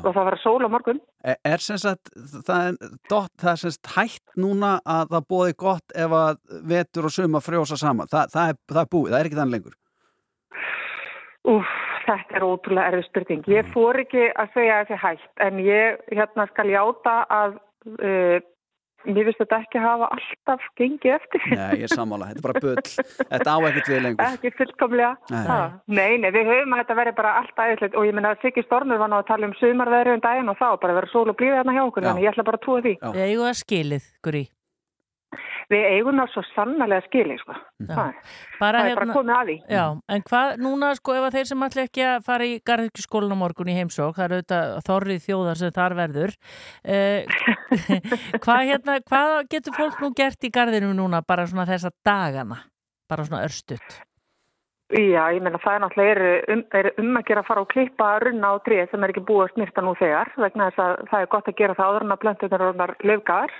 og það var sól á morgun. Er, er sem sagt, það er, dot, það er sem sagt hætt núna að það bóði gott ef að vetur og suma frjósa saman. Það, það, er, það er búið, það er ekki þannig lengur. Úf, þetta er ótrúlega erfið spurning. Ég Mm. fór ekki að segja þessi hægt, en ég hérna skal játa að uh, mér finnst þetta ekki hafa alltaf gengið eftir. Nei, ég er sammála, þetta er bara bull. Þetta á ekkert við lengur. Ekki fullkomlega. Nei. Ha, Nei, nei, við höfum að þetta verði bara allt æðislegt og ég minna að Siggi Stormur var nú að tala um sumarveðri um daginn og þá bara verið sól og blíði þarna hjá okkur, Já. þannig ég ætla bara að trúa því. Við eigum að skilið, Gurri. Við eigum það svo sannarlega skilið, sko. Það, Bara það er bara komið að því. Já, en hvað núna sko ef að þeir sem ætla ekki að fara í garðirkjuskólan á morgun í heimsók, það er auðvitað þorrið þjóðar sem þar verður eh, hvað, hérna, hvað getur fólk nú gert í garðinum núna bara svona þessa dagana bara svona örstutt Já, ég meina það er náttúrulega um, um að gera að fara og klippa runna á tríð sem er ekki búið að snirta nú þegar vegna þess að það er gott að gera það áður en að plöntunar orðnar löfgar.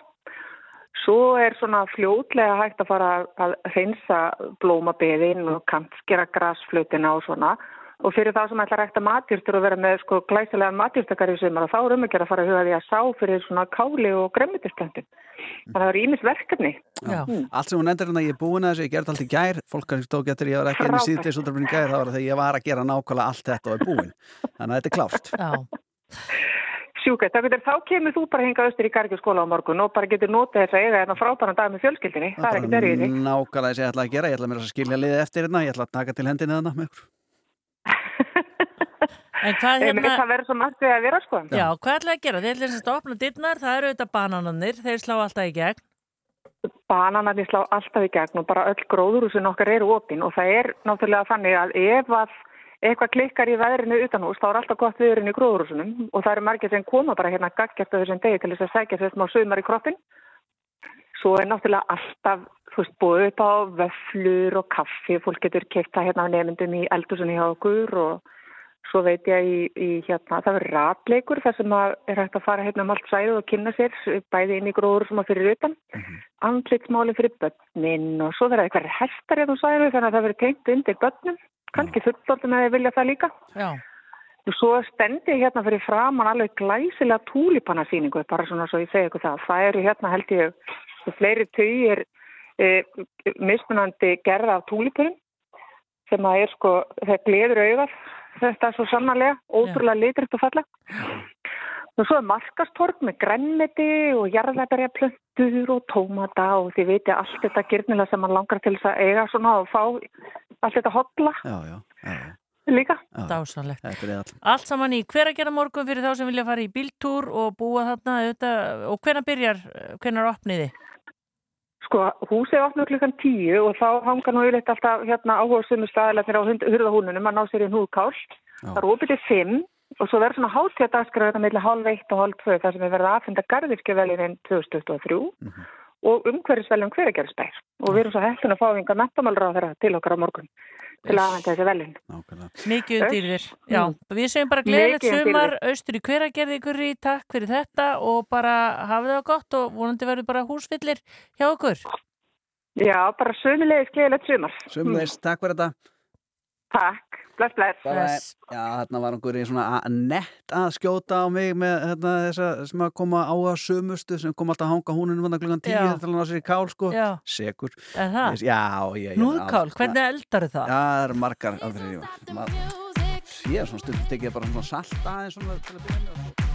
Svo er svona fljótlega hægt að fara að hreinsa blómabeðin og kantskera grasflutina og svona Og fyrir þá sem ætla að rækta matjúrstur og vera með sko glæsilega matjúrstakar í sumar og þá er um að gera að fara að huga því að sá fyrir svona káli og gremmitisplöntum. Þannig að það eru ímis verkefni. Já. Allt sem hún endur hérna, ég er búin að þessu, ég gerði allt í gær fólk kannski tók eftir, ég var ekki inn í Frábært. síðdeis útrafin í gær, það var þegar ég var að gera nákvæmlega allt þetta og er búin. Þannig að þetta er klárt. Já. Sjúkvæmt, þá, getur, þá kemur þú bara hinga austur í gargjöskóla á morgun og bara getur notið þess að eiga hérna frábæran dag með fjölskyldinni. Það er ekkert erfið því. Nákvæmlega þess að ég ætla að gera, ég ætla mér að skilja liðið eftir hérna, ég ætla að taka til hendinni þarna með ykkur. En hvað Hérna... hérna, Það verður svo margt við að vera sko. já, hvað ætlaði að gera? Þeir ætlaði að opna dittnar, það eru auðvitað bananarnir, þeir slá alltaf í gegn. Bananarnir slá alltaf í gegn og bara öll gróðurúsin okkar eru opinn og það er náttúrulega þannig að ef að eitthvað klikkar í veðrinu utanhús þá er alltaf gott viðurinn í gróðurúsunum og það eru margir sem koma bara hérna gaggjast á þessum degi til þess að sækja sér smá sumar í kroppin. Svo er náttúrulega alltaf, þú veist, búið upp á vöflur og kaffi, fólk getur keitt það hérna á nefndum í eldursunni hjá okkur og svo veit ég í, í hérna, það verður ratleikur þar sem að er hægt að fara hérna um allt sæðu og kynna sér bæði inn í gróður sem að fyrir utan, andlitsmáli fyrir börnin og svo verður eitthvað hestar eða þú sæðu þannig að það verður tengt undir börnum, kannski fullorðum eða vilja það líka. Já. Og svo stendi ég hérna fyrir framann alveg glæsilega túlipanasýningu, bara svona svo ég segi ykkur það. Það eru hérna held ég fleiri tugir e, mismunandi gerða af túlipunum sem að er sko, það gleður augað, þetta er svo sannarlega, ótrúlega litrikt og falla. Og svo er markastorg með grænmeti og jarðæberjaplöntur og tómata og þið veitir allt þetta gyrnilega sem mann langar til þess að eiga svona og fá allt þetta hotla Já, já, já. líka. Dásanlegt. Þetta er all. Allt saman í hver að gera morgun fyrir þá sem vilja fara í bíltúr og búa þarna auðvitað, og hvenær byrjar, hvenær opniði? Sko, húsið opnur klukkan tíu og þá hanga nú yfirleitt alltaf hérna áhuga sumu staðilega á hurðahúnunum að ná sér í húðkál. Það er opið til fimm og svo verður svona hátíðadagskrað þetta meðlega hálf eitt og hálf tvö þar sem við verðum að aðfenda garðirkjövelinin 2023 og umhverfisveljum hveragerðsbær og við erum svo heppin að fá yngar mentamálra á þeirra til okkar á morgun til að aðfenda þessi velin. Mikið undir þér. Já, Mm. við segjum bara gleðilegt undir sumar, austur í hveragerði ykkur í takk fyrir þetta og bara hafið það gott og vonandi verður bara húsfyllir hjá okkur. Já, bara sömulegis gleðilegt sumar. Sumleis, takk fyrir þetta. Takk, bless, bless. Bye. Já, þarna var einhverjir svona að- nett að skjóta á mig með hérna, þessa sem að koma á að sumustu sem kom alltaf að hanga húnunum vann að klukkan tíu Já. til að ná sér í kál sko. Já. Sekur. Er það? Já, ég- Hnúðkál, allt- hvernig eldar það? Já, það eru margar er svona stundum tekið bara svona salt aðeins svona til að byrja með.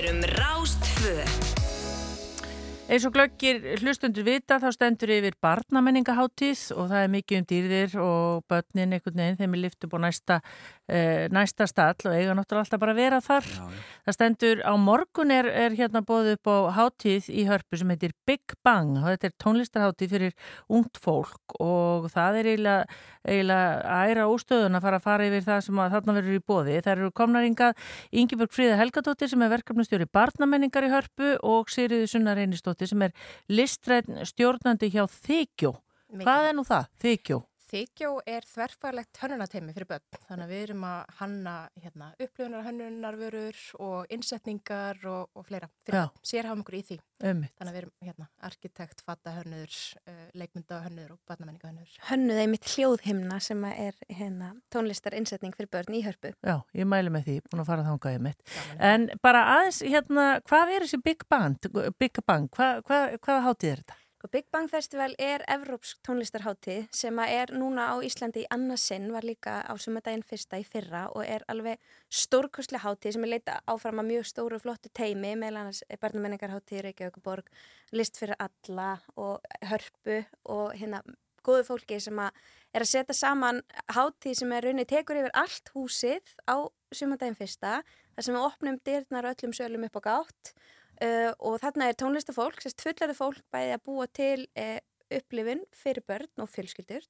Erum Rástfö. Eins og glöggir hlustundur vita þá stendur yfir barnamenningaháttíð og það er mikið um dýrðir og börnin einhvern veginn þeim er lift upp á næsta, eh, næsta stall og eiga náttúrulega alltaf bara að vera þar. Það stendur á morgun er, er hérna bóðið upp á háttíð í hörpu sem heitir Big Bang og þetta er tónlistarháttíð fyrir ungt fólk og það er eiginlega, eiginlega æra ústöðun að fara að fara yfir það sem þarna verður í bóði. Það eru komnaringað Ingeborg Fríða Helgadóttir sem er verkefnustjóri barnamenningar í hörpu og Sigriði Sunnar Reynistóttir sem er listræn stjórnandi hjá Þykjó. Hvað er nú það? Þykjó? Þykjó er þverfælegt hönnunatemi fyrir börn, þannig að við erum að hanna hérna, upplifunar hönnunarvörur og innsetningar og, og fleira. Sérhafum okkur í því. Einmitt. Þannig að við erum hérna, arkitekt, fattahönnur, uh, leikmyndahönnur og barnamenningahönnur. hönnuð einmitt hljóðhimna sem er hérna, tónlistar innsetning fyrir börn í hörpu. Já, ég mæli með því, búin að fara þangaði mitt. En bara aðeins, hérna, hvað er þessi Big Bang? Big Bang, hvað, hvað, hvaða hátíð er þetta? Big Bang Festival er evrópsk tónlistarháttíð sem er núna á Íslandi í annarsinn, var líka á sumardaginn fyrsta í fyrra og er alveg stórkostlega háttíð sem er leita áfram að mjög stóru og flottu teimi, meðal annars barnamenningarháttíð, Reykjavíkuborg, List fyrir alla og hörpu og hérna góðu fólki sem að er að setja saman háttíð sem er raunin tekur yfir allt húsið á sumardaginn fyrsta, þar sem við opnum dyrnar öllum sölum upp á gátt Uh, og þarna er tónlistafólk, sérst fullarði fólk bæði að búa til uh, upplifun fyrir börn og fjölskyldur,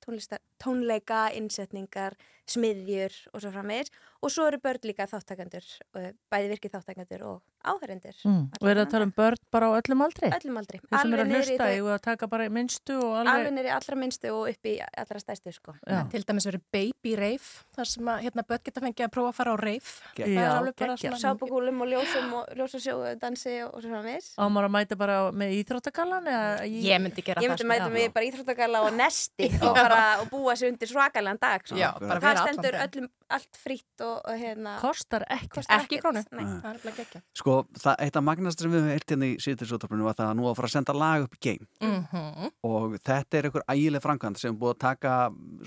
tónleika, innsetningar, smiðjur og svo framvegir og svo eru börn líka þáttakandur, uh, bæði virkið þáttakandur og áhærendur. Mm. Og er það að tala um börn bara á öllum aldri? Öllum aldri. Þeir sem eru að í hlusta, þau- ég að taka bara í minnstu og Alveg alveg... nýri allra minnstu og upp í allra stærstu sko. Já. Til dæmis verið baby rave, þar sem að hérna, börn geta fengið að prófa að fara á. Það er Já, alveg bara geggjað. svona- Sápukúlum og ljósum og ljósasjó dansi og svo framvegis. Á maður að mæta bara með íþróttakallan? eða í- Ég myndi gera Ég það, myndi sko. mæta mig bara íþróttagalla og nesti og, bara, og búa sér undir svakalega dag sko. Já, bara það vera allan stendur daginn. öllum allt fritt og, og hérna Kostar ekki Kostar Ekki ekkert, krónu. nei. Mm. Það er bara geggja. Sko, það, eitt af magnast sem við höfum eirt hérna í síðutisúttarpunum var það að nú að fara að senda lag upp í game Mhm. og þetta er einhver ægileg framkvæmd sem búið að taka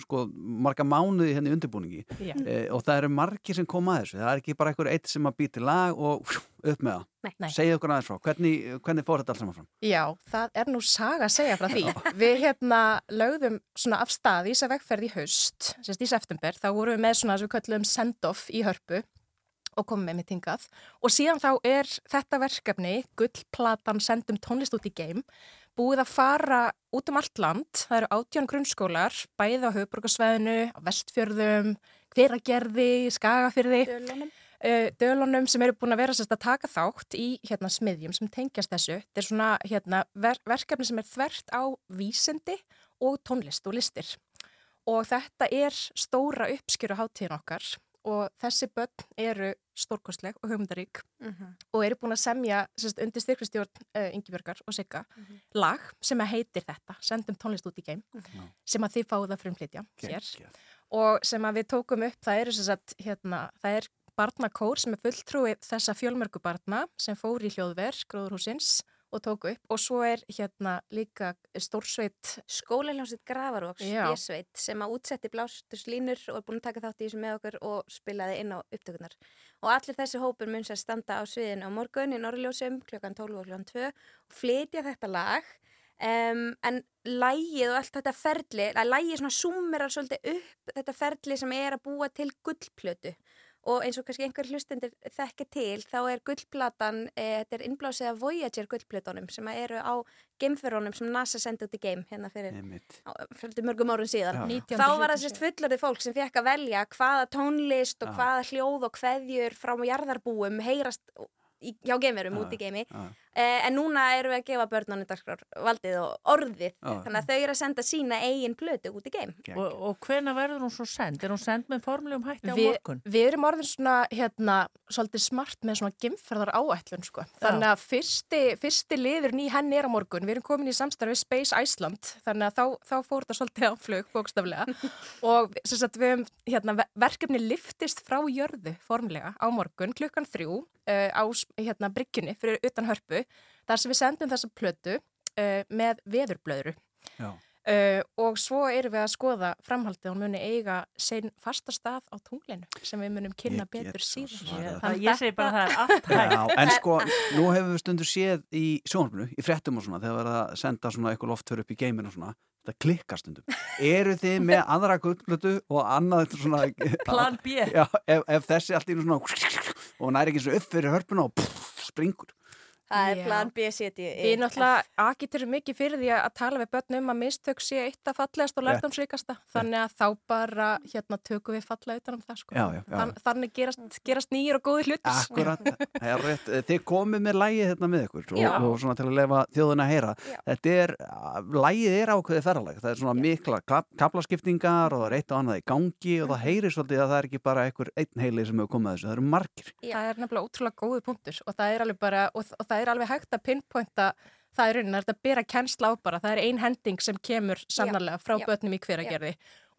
sko, marga mánuði henni undirbúningi Já. e, og það eru margir sem koma að þessu það er ekki bara einhver eitt sem að býti lag og upp með það Nei. Segja okkur aðeins frá, hvernig, hvernig fór þetta alls saman fram? Já, það er nú saga að segja frá því. Við hérna lögðum svona af stað í þess að vegferð í haust, sérst í september, þá vorum við með svona sem við köllum send-off í hörpu og komum með mitt hingað og síðan þá er þetta verkefni, gullplatan sendum tónlist út í geim, búið að fara út um allt land, það eru átján grunnskólar, bæði á höfuborgarsvæðinu, á vestfjörðum, hveragerði, skagafyrði, Dölunum. Uh, dölunum sem eru búin að vera sérst að taka þátt í hérna, smiðjum sem tengjast þessu. Þetta er svona hérna, ver verkefni sem er þvert á vísindi og tónlist og listir. Og þetta er stóra uppskjöru hátíðin okkar og þessi börn eru stórkostleg og hugmyndarík Mhm. og eru búin að semja sérst, undir styrkvistjórn uh, Ingibjörgar og Sigga lag sem heitir þetta, sendum tónlist út í geim sem að þið fáið að frumflytja hér og sem að við tókum upp, það eru sem sagt, hérna, það er barnakór sem er fulltrúi þessa fjölmörgu barna sem fór í hljóðver, gróðurhúsins og tóku upp. Og svo er hérna líka stórsveit skólaljónsveit Gravarvoks, Já. Björsveit sem að útsetti blástuslínur og er búin að taka þátt í þessu með okkur og spilaði inn á upptökunar og allir þessi hópur mun sér standa á sviðinu á morgun í Norrljósum klukkan 12 og klukkan 2 og flytja þetta lag. Um, en lægið og allt þetta ferli að lægið svona summerar svolítið upp þetta ferli sem er að búa til gullplötu og eins og kannski einhver hlustendur þekki til þá er gullplatan eh, þetta er innblásið af Voyager gullplötunum sem að eru á geimferunum sem NASA sendi út í geim hérna fyrir, á, fyrir mörgum árun síðan. Já. þá var það sérst fullorðið fólk sem fekk að velja hvaða tónlist og Já. hvaða hljóð og kveðjur frá jarðarbúum heyrast í, hjá geimverum út í geimi en núna erum við að gefa börnunum dagskrár valdið og orðið Já. þannig að þau eru að senda sína eigin plötu út í geim Og, og hvena verður hún svo send? Er hún send með formlegum hætti á Vi, morgun? við erum orðin svona, hérna, svolítið smart með svona gemferðar áætlun, sko. Þannig að fyrsti, fyrsti liðurinn í henni er á morgun. Við erum komin í samstarfi Space Iceland, þannig að þá, þá fór þetta svolítið á flug, bókstaflega. og sagt, við hérna, ve- verkefni liftist frá jörðu formlega á morgun, klukkan þrjú, uh, á, hérna, bryggjunni fyrir utan hörpu, þar sem við sendum þessa plötu uh, með veðurblöðru. Já. Uh, og svo erum við að skoða framhaldið og muni eiga sein fasta stað á tunglinu sem við munum kynna betur síðan. Þannig Ég segi bara að það er allt Já, en sko, nú hefur við stundur séð í sjónarfinu, í fréttum og svona, þegar við erum að senda svona eitthvað loftför upp í geiminn og svona, þetta klikkar stundum. Eru þið með aðra gullblötu og annað svona... Plan B. Já, ef, ef þessi allt í einu svona og næri ekki svo upp fyrir hörpuna og pff, springur. Það er plan B, C, D, E Við náttúrulega agiturum mikið fyrir því að tala við börn um að mistök sé eitt af fallegast og lærdomsríkasta. Þannig að þá bara hérna tökum við falla utan um það sko. Já, já, já. Þann, þannig gerast, gerast nýjir og góðir hlutis. Akkurat, það er rétt. Þið komið með lægið hérna með ykkur og, og svona til að lefa þjóðuna að heyra. Þetta er, lægið er ákveðið ferraleg. Það er svona mikla kap- kaflaskiptingar og það er eitt og annað í gangi og það heyrir svolítið að það er ekki bara einhver einn heili sem hefur komið að þessu, það eru margir. Það er alveg hægt að pinpointa það er raunin, er þetta að bera kennsla á bara, það er ein hending sem kemur sannarlega frá já, börnum í hveragerði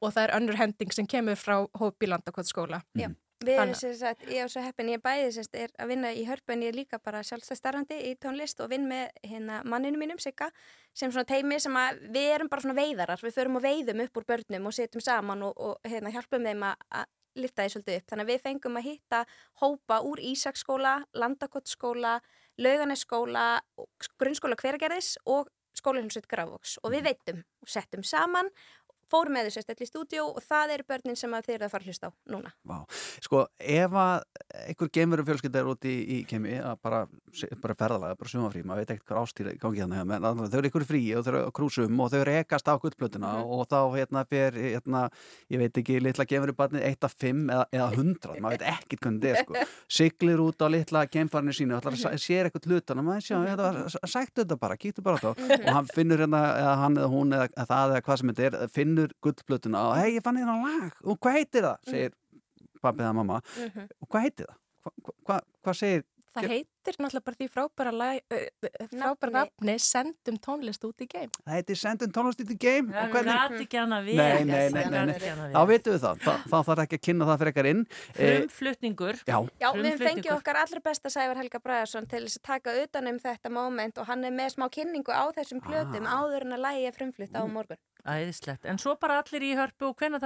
og það er önnur hending sem kemur frá hópi landakvæð skóla. Já, við erum sem sagt, ég er svo heppin, ég er bæði sérst, er að vinna í hörpu en ég er líka bara sjálfstæð starfandi í tónlist og vinn með hérna manninu mínum, Sigga, sem svona teimi sem að við erum bara svona veiðarar, við förum og veiðum upp úr börnum og setjum saman og, og hérna hjálpum þeim að, að lifta því svolítið upp. Þannig að við fengum að hitta hópa úr Ísaksskóla, Landakottskóla, Lauganeskskóla, grunnskóla hveragerðis og skólahjálpsveit Grafvoks og við veitum og settum saman fórum með þessu stöðli í stúdíu og það eru börnin sem að þeir eru að fara að hlusta á núna. Vá. Sko, ef að einhver geimveru fjölskylda er úti í, í kemi að bara, bara ferðalega, bara sumafrí maður veit ekkert hvað ástýra gangi hérna menn að þau eru ykkur frí og þau eru á krúsum og þau eru ekast á gullplötuna Mhm. og þá hérna fer, hérna, ég veit ekki litla geimveru barnið 1 af 5 eða, eða 100, maður veit ekkert hvernig þetta er sko siglir út á litla geimfarinu sínu og að Mhm. sér eitthvað hlutan og maður sjá, var, sæktu þetta bara, kíktu bara á þetta Mhm. og hvað hei, ég fann hérna lag og hvað heitir það, segir pappið eða mamma Mhm. og hvað heitir það? Hva, hva, hvað segir? Það heitir náttúrulega bara því frábæra, lag, uh, frábæra nafni sendum tónlist út í geim. Það heitir Sendin tónlist í game Það og hvernig- gat ekki annað við. Nei, nei, nei, Það nei, nei. Þá vitum við það, Þa, þá þarf ekki að kynna það fyrir ekkar inn Eh, Frumflutningur. Já, Já, við fengið okkar allra besta Sævar Helga Bræðarsson til þess að taka utan um þetta moment og hann er með smá kynningu á þessum plötum Ah. áður en að lægi er frumflutt á morgun. Æðislegt. En svo bara allir í hörpu og hvenær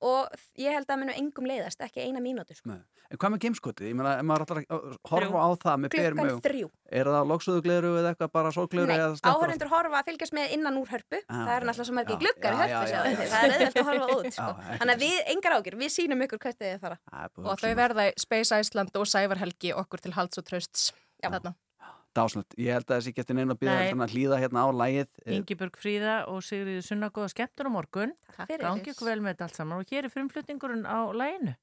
þarf fólk að vera mætt? Tónlistarháttin er stendur yfir frá 11 til 5 og ég held að munu engum leiðast, ekki eina mínútur. Sko. Nei. En hvað með gameskotið? Ég meina, ef maður ætlar að horfa á það með berum augum. Er það loksöðugleru eða eitthvað bara sólgleru Nei, áhörundur horfa að fylgjast með innan úr hörpu Ah, það eru náttúrulega svo margir já, gluggar í hörpu já, já, já, það er auðvitað að horfa út sko. Þannig að við, engar ágjur, við sýnum ykkur hvert þið fara Og þau verða í Space Iceland og Sævar Helgi okkur til halds og trösts. Dásnöld, ég held að þessi eftir neina að en að hlýða hérna á lægið eh, Ingibjörg Fríða og Sigriður Sunna góða skemmtur á morgun. Gangi ykkur vel með þetta allt saman og hér er frumflutningurinn á læginu.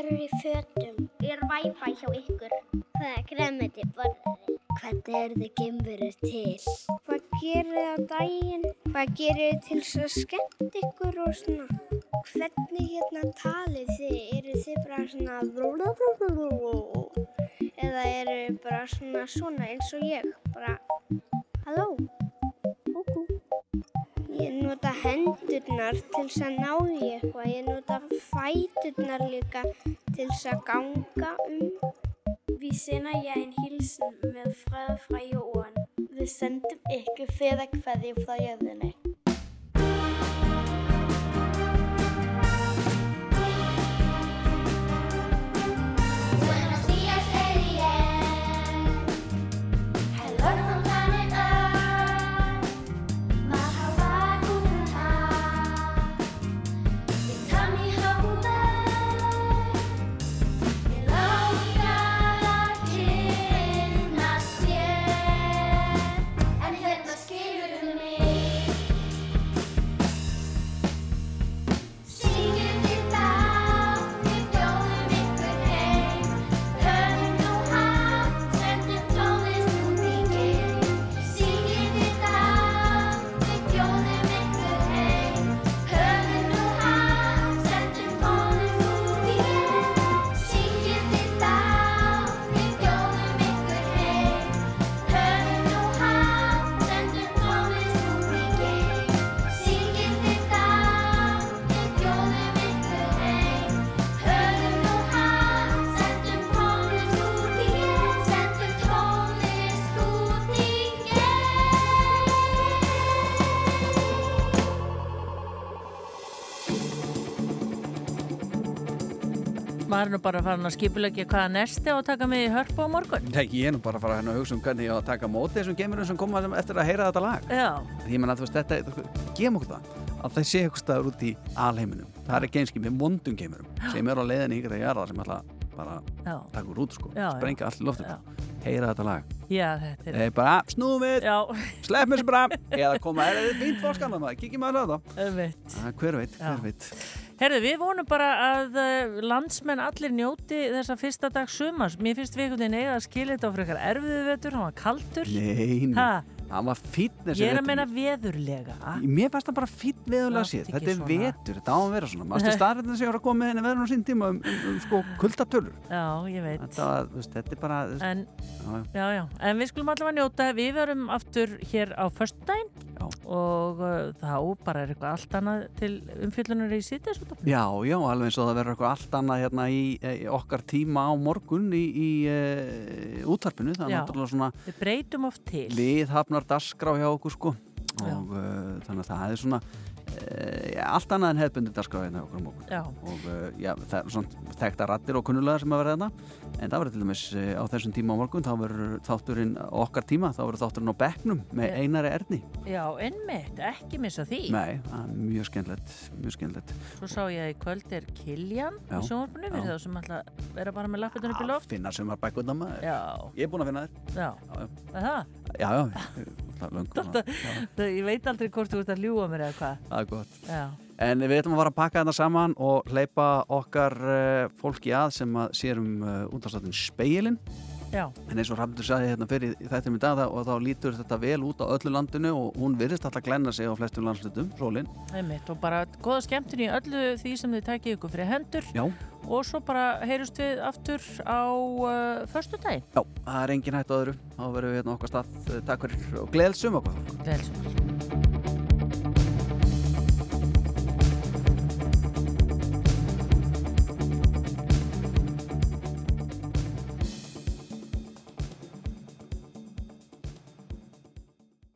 Skemmverur í fötum? Er Wi-Fi hjá ykkur? Hvaða gremmiti borðið? Hvernig eru þið gemverur til? Hvað gerir þið á daginn? Hvað gerir þið til að skemmt ykkur og svona? Hvernig hérna talið þið? Eru þið bara svona eða eru þið bara svona svona eins og ég? Bara, halló? Ég nota hendurnar til þess að ná í eitthvað. Ég nota fæturnar líka til þess að ganga um. Vi sender jer en hilsen med fred fra jorden. Vi sendte ikke fædrekvæði fra jødene. Er nú bara farin að skipulegja hvaða nesti á að taka með í hörpu á morgun. Nei, ég er nú bara að fara að hugsa um hvernig ég á að taka móti þessum gemurum sem koma eftir að heyra þetta lag. Já. Ég menna að þú veist, þetta, gefum okkur það að það sé eitthvað staður út í alheiminum. Það er ekki einskip með vondum gemurum sem eru á leiðinni ykkur að gera sem ætla bara Já. að taka úr út sko, sprengja allt í loftum. Heyra þetta lag. Já, þetta er... Bara, snúum við, slepp mér sem bara, eða koma, er þetta fínt fórskan maður, kíkjum maður á það. Hver veit, hver veit. Herðu, við vonum bara að uh, landsmenn allir njóti þessa fyrsta dag sumars. Mér finnst við einhvern veginn eiga að skilja þetta á frekar erfiðu vetur, hann var kaldur. Nei, nei, Ha? Hann var þessi Ég er að meina veðurlega. Mér fannst það bara fínn veðurlega sér. Þetta er svona. vetur, þetta á að vera svona. Mástu starfinn sem ég var að koma með henni veðurinn á sín tíma um, um, um sko kuldatölur. Já, ég veit. Þetta, veist, þetta er bara... En, já, já. en við skulum allavega njóta, við verum aftur hér á föstudaginn og uh, þá bara er eitthvað allt annað til umfyllunar í sítið Já, já, alveg eins og það verður eitthvað allt annað hérna í, í okkar tíma á morgun í, í e, útvarpinu. Það er Já. náttúrulega svona Við breytum oft til. liðhafnar dasgrá hjá okkur sko. Og uh, þannig að það er svona allt annað en hefðbundi dasgrá hérna okkur á morgun. Já. Og uh, já, það er svona þekkta rattir og kunnulegar sem að vera þetta. En það verður til dæmis eh, á þessum tíma á morgun, þá verður þátturinn okkar tíma, þá verður þátturinn á bekknum með einari erni. Já, einmitt, ekki missa því. Nei, það er mjög skemmtilegt, mjög skemmtilegt. Svo sá ég að í kvöld er Kiljan í sjónvarpinu Já. fyrir þá sem að vera bara með lappetunum upp í loft. Finna sumar bækuna maður. Já. Ég er búinn að finna þér. Já. Já, að, Það, ég veit aldrei hvort þú ert að ljúa mér eða hvað. það er gott. Já. En við ætlum að fara að pakka þetta saman og hleypa okkar uh, fólki að sem að sér um uh, útastáttin speilin. Já. En eins og Rafndur sagði hérna fyrir þetta með dada og þá lítur þetta vel út á öllu landinu og hún virðist alltaf glenna sig á flestum landslutum, sólinn. Einmitt, og bara góða skemmtun í öllu því sem þið takið ykkur fyrir hendur Já. og svo bara heyrust við aftur á uh, förstu daginn. Já, það er engin hætt á öðru. Þá verðum við hérna okkar stað. Takk fyrir og gleðsum okkur. Gleðsum.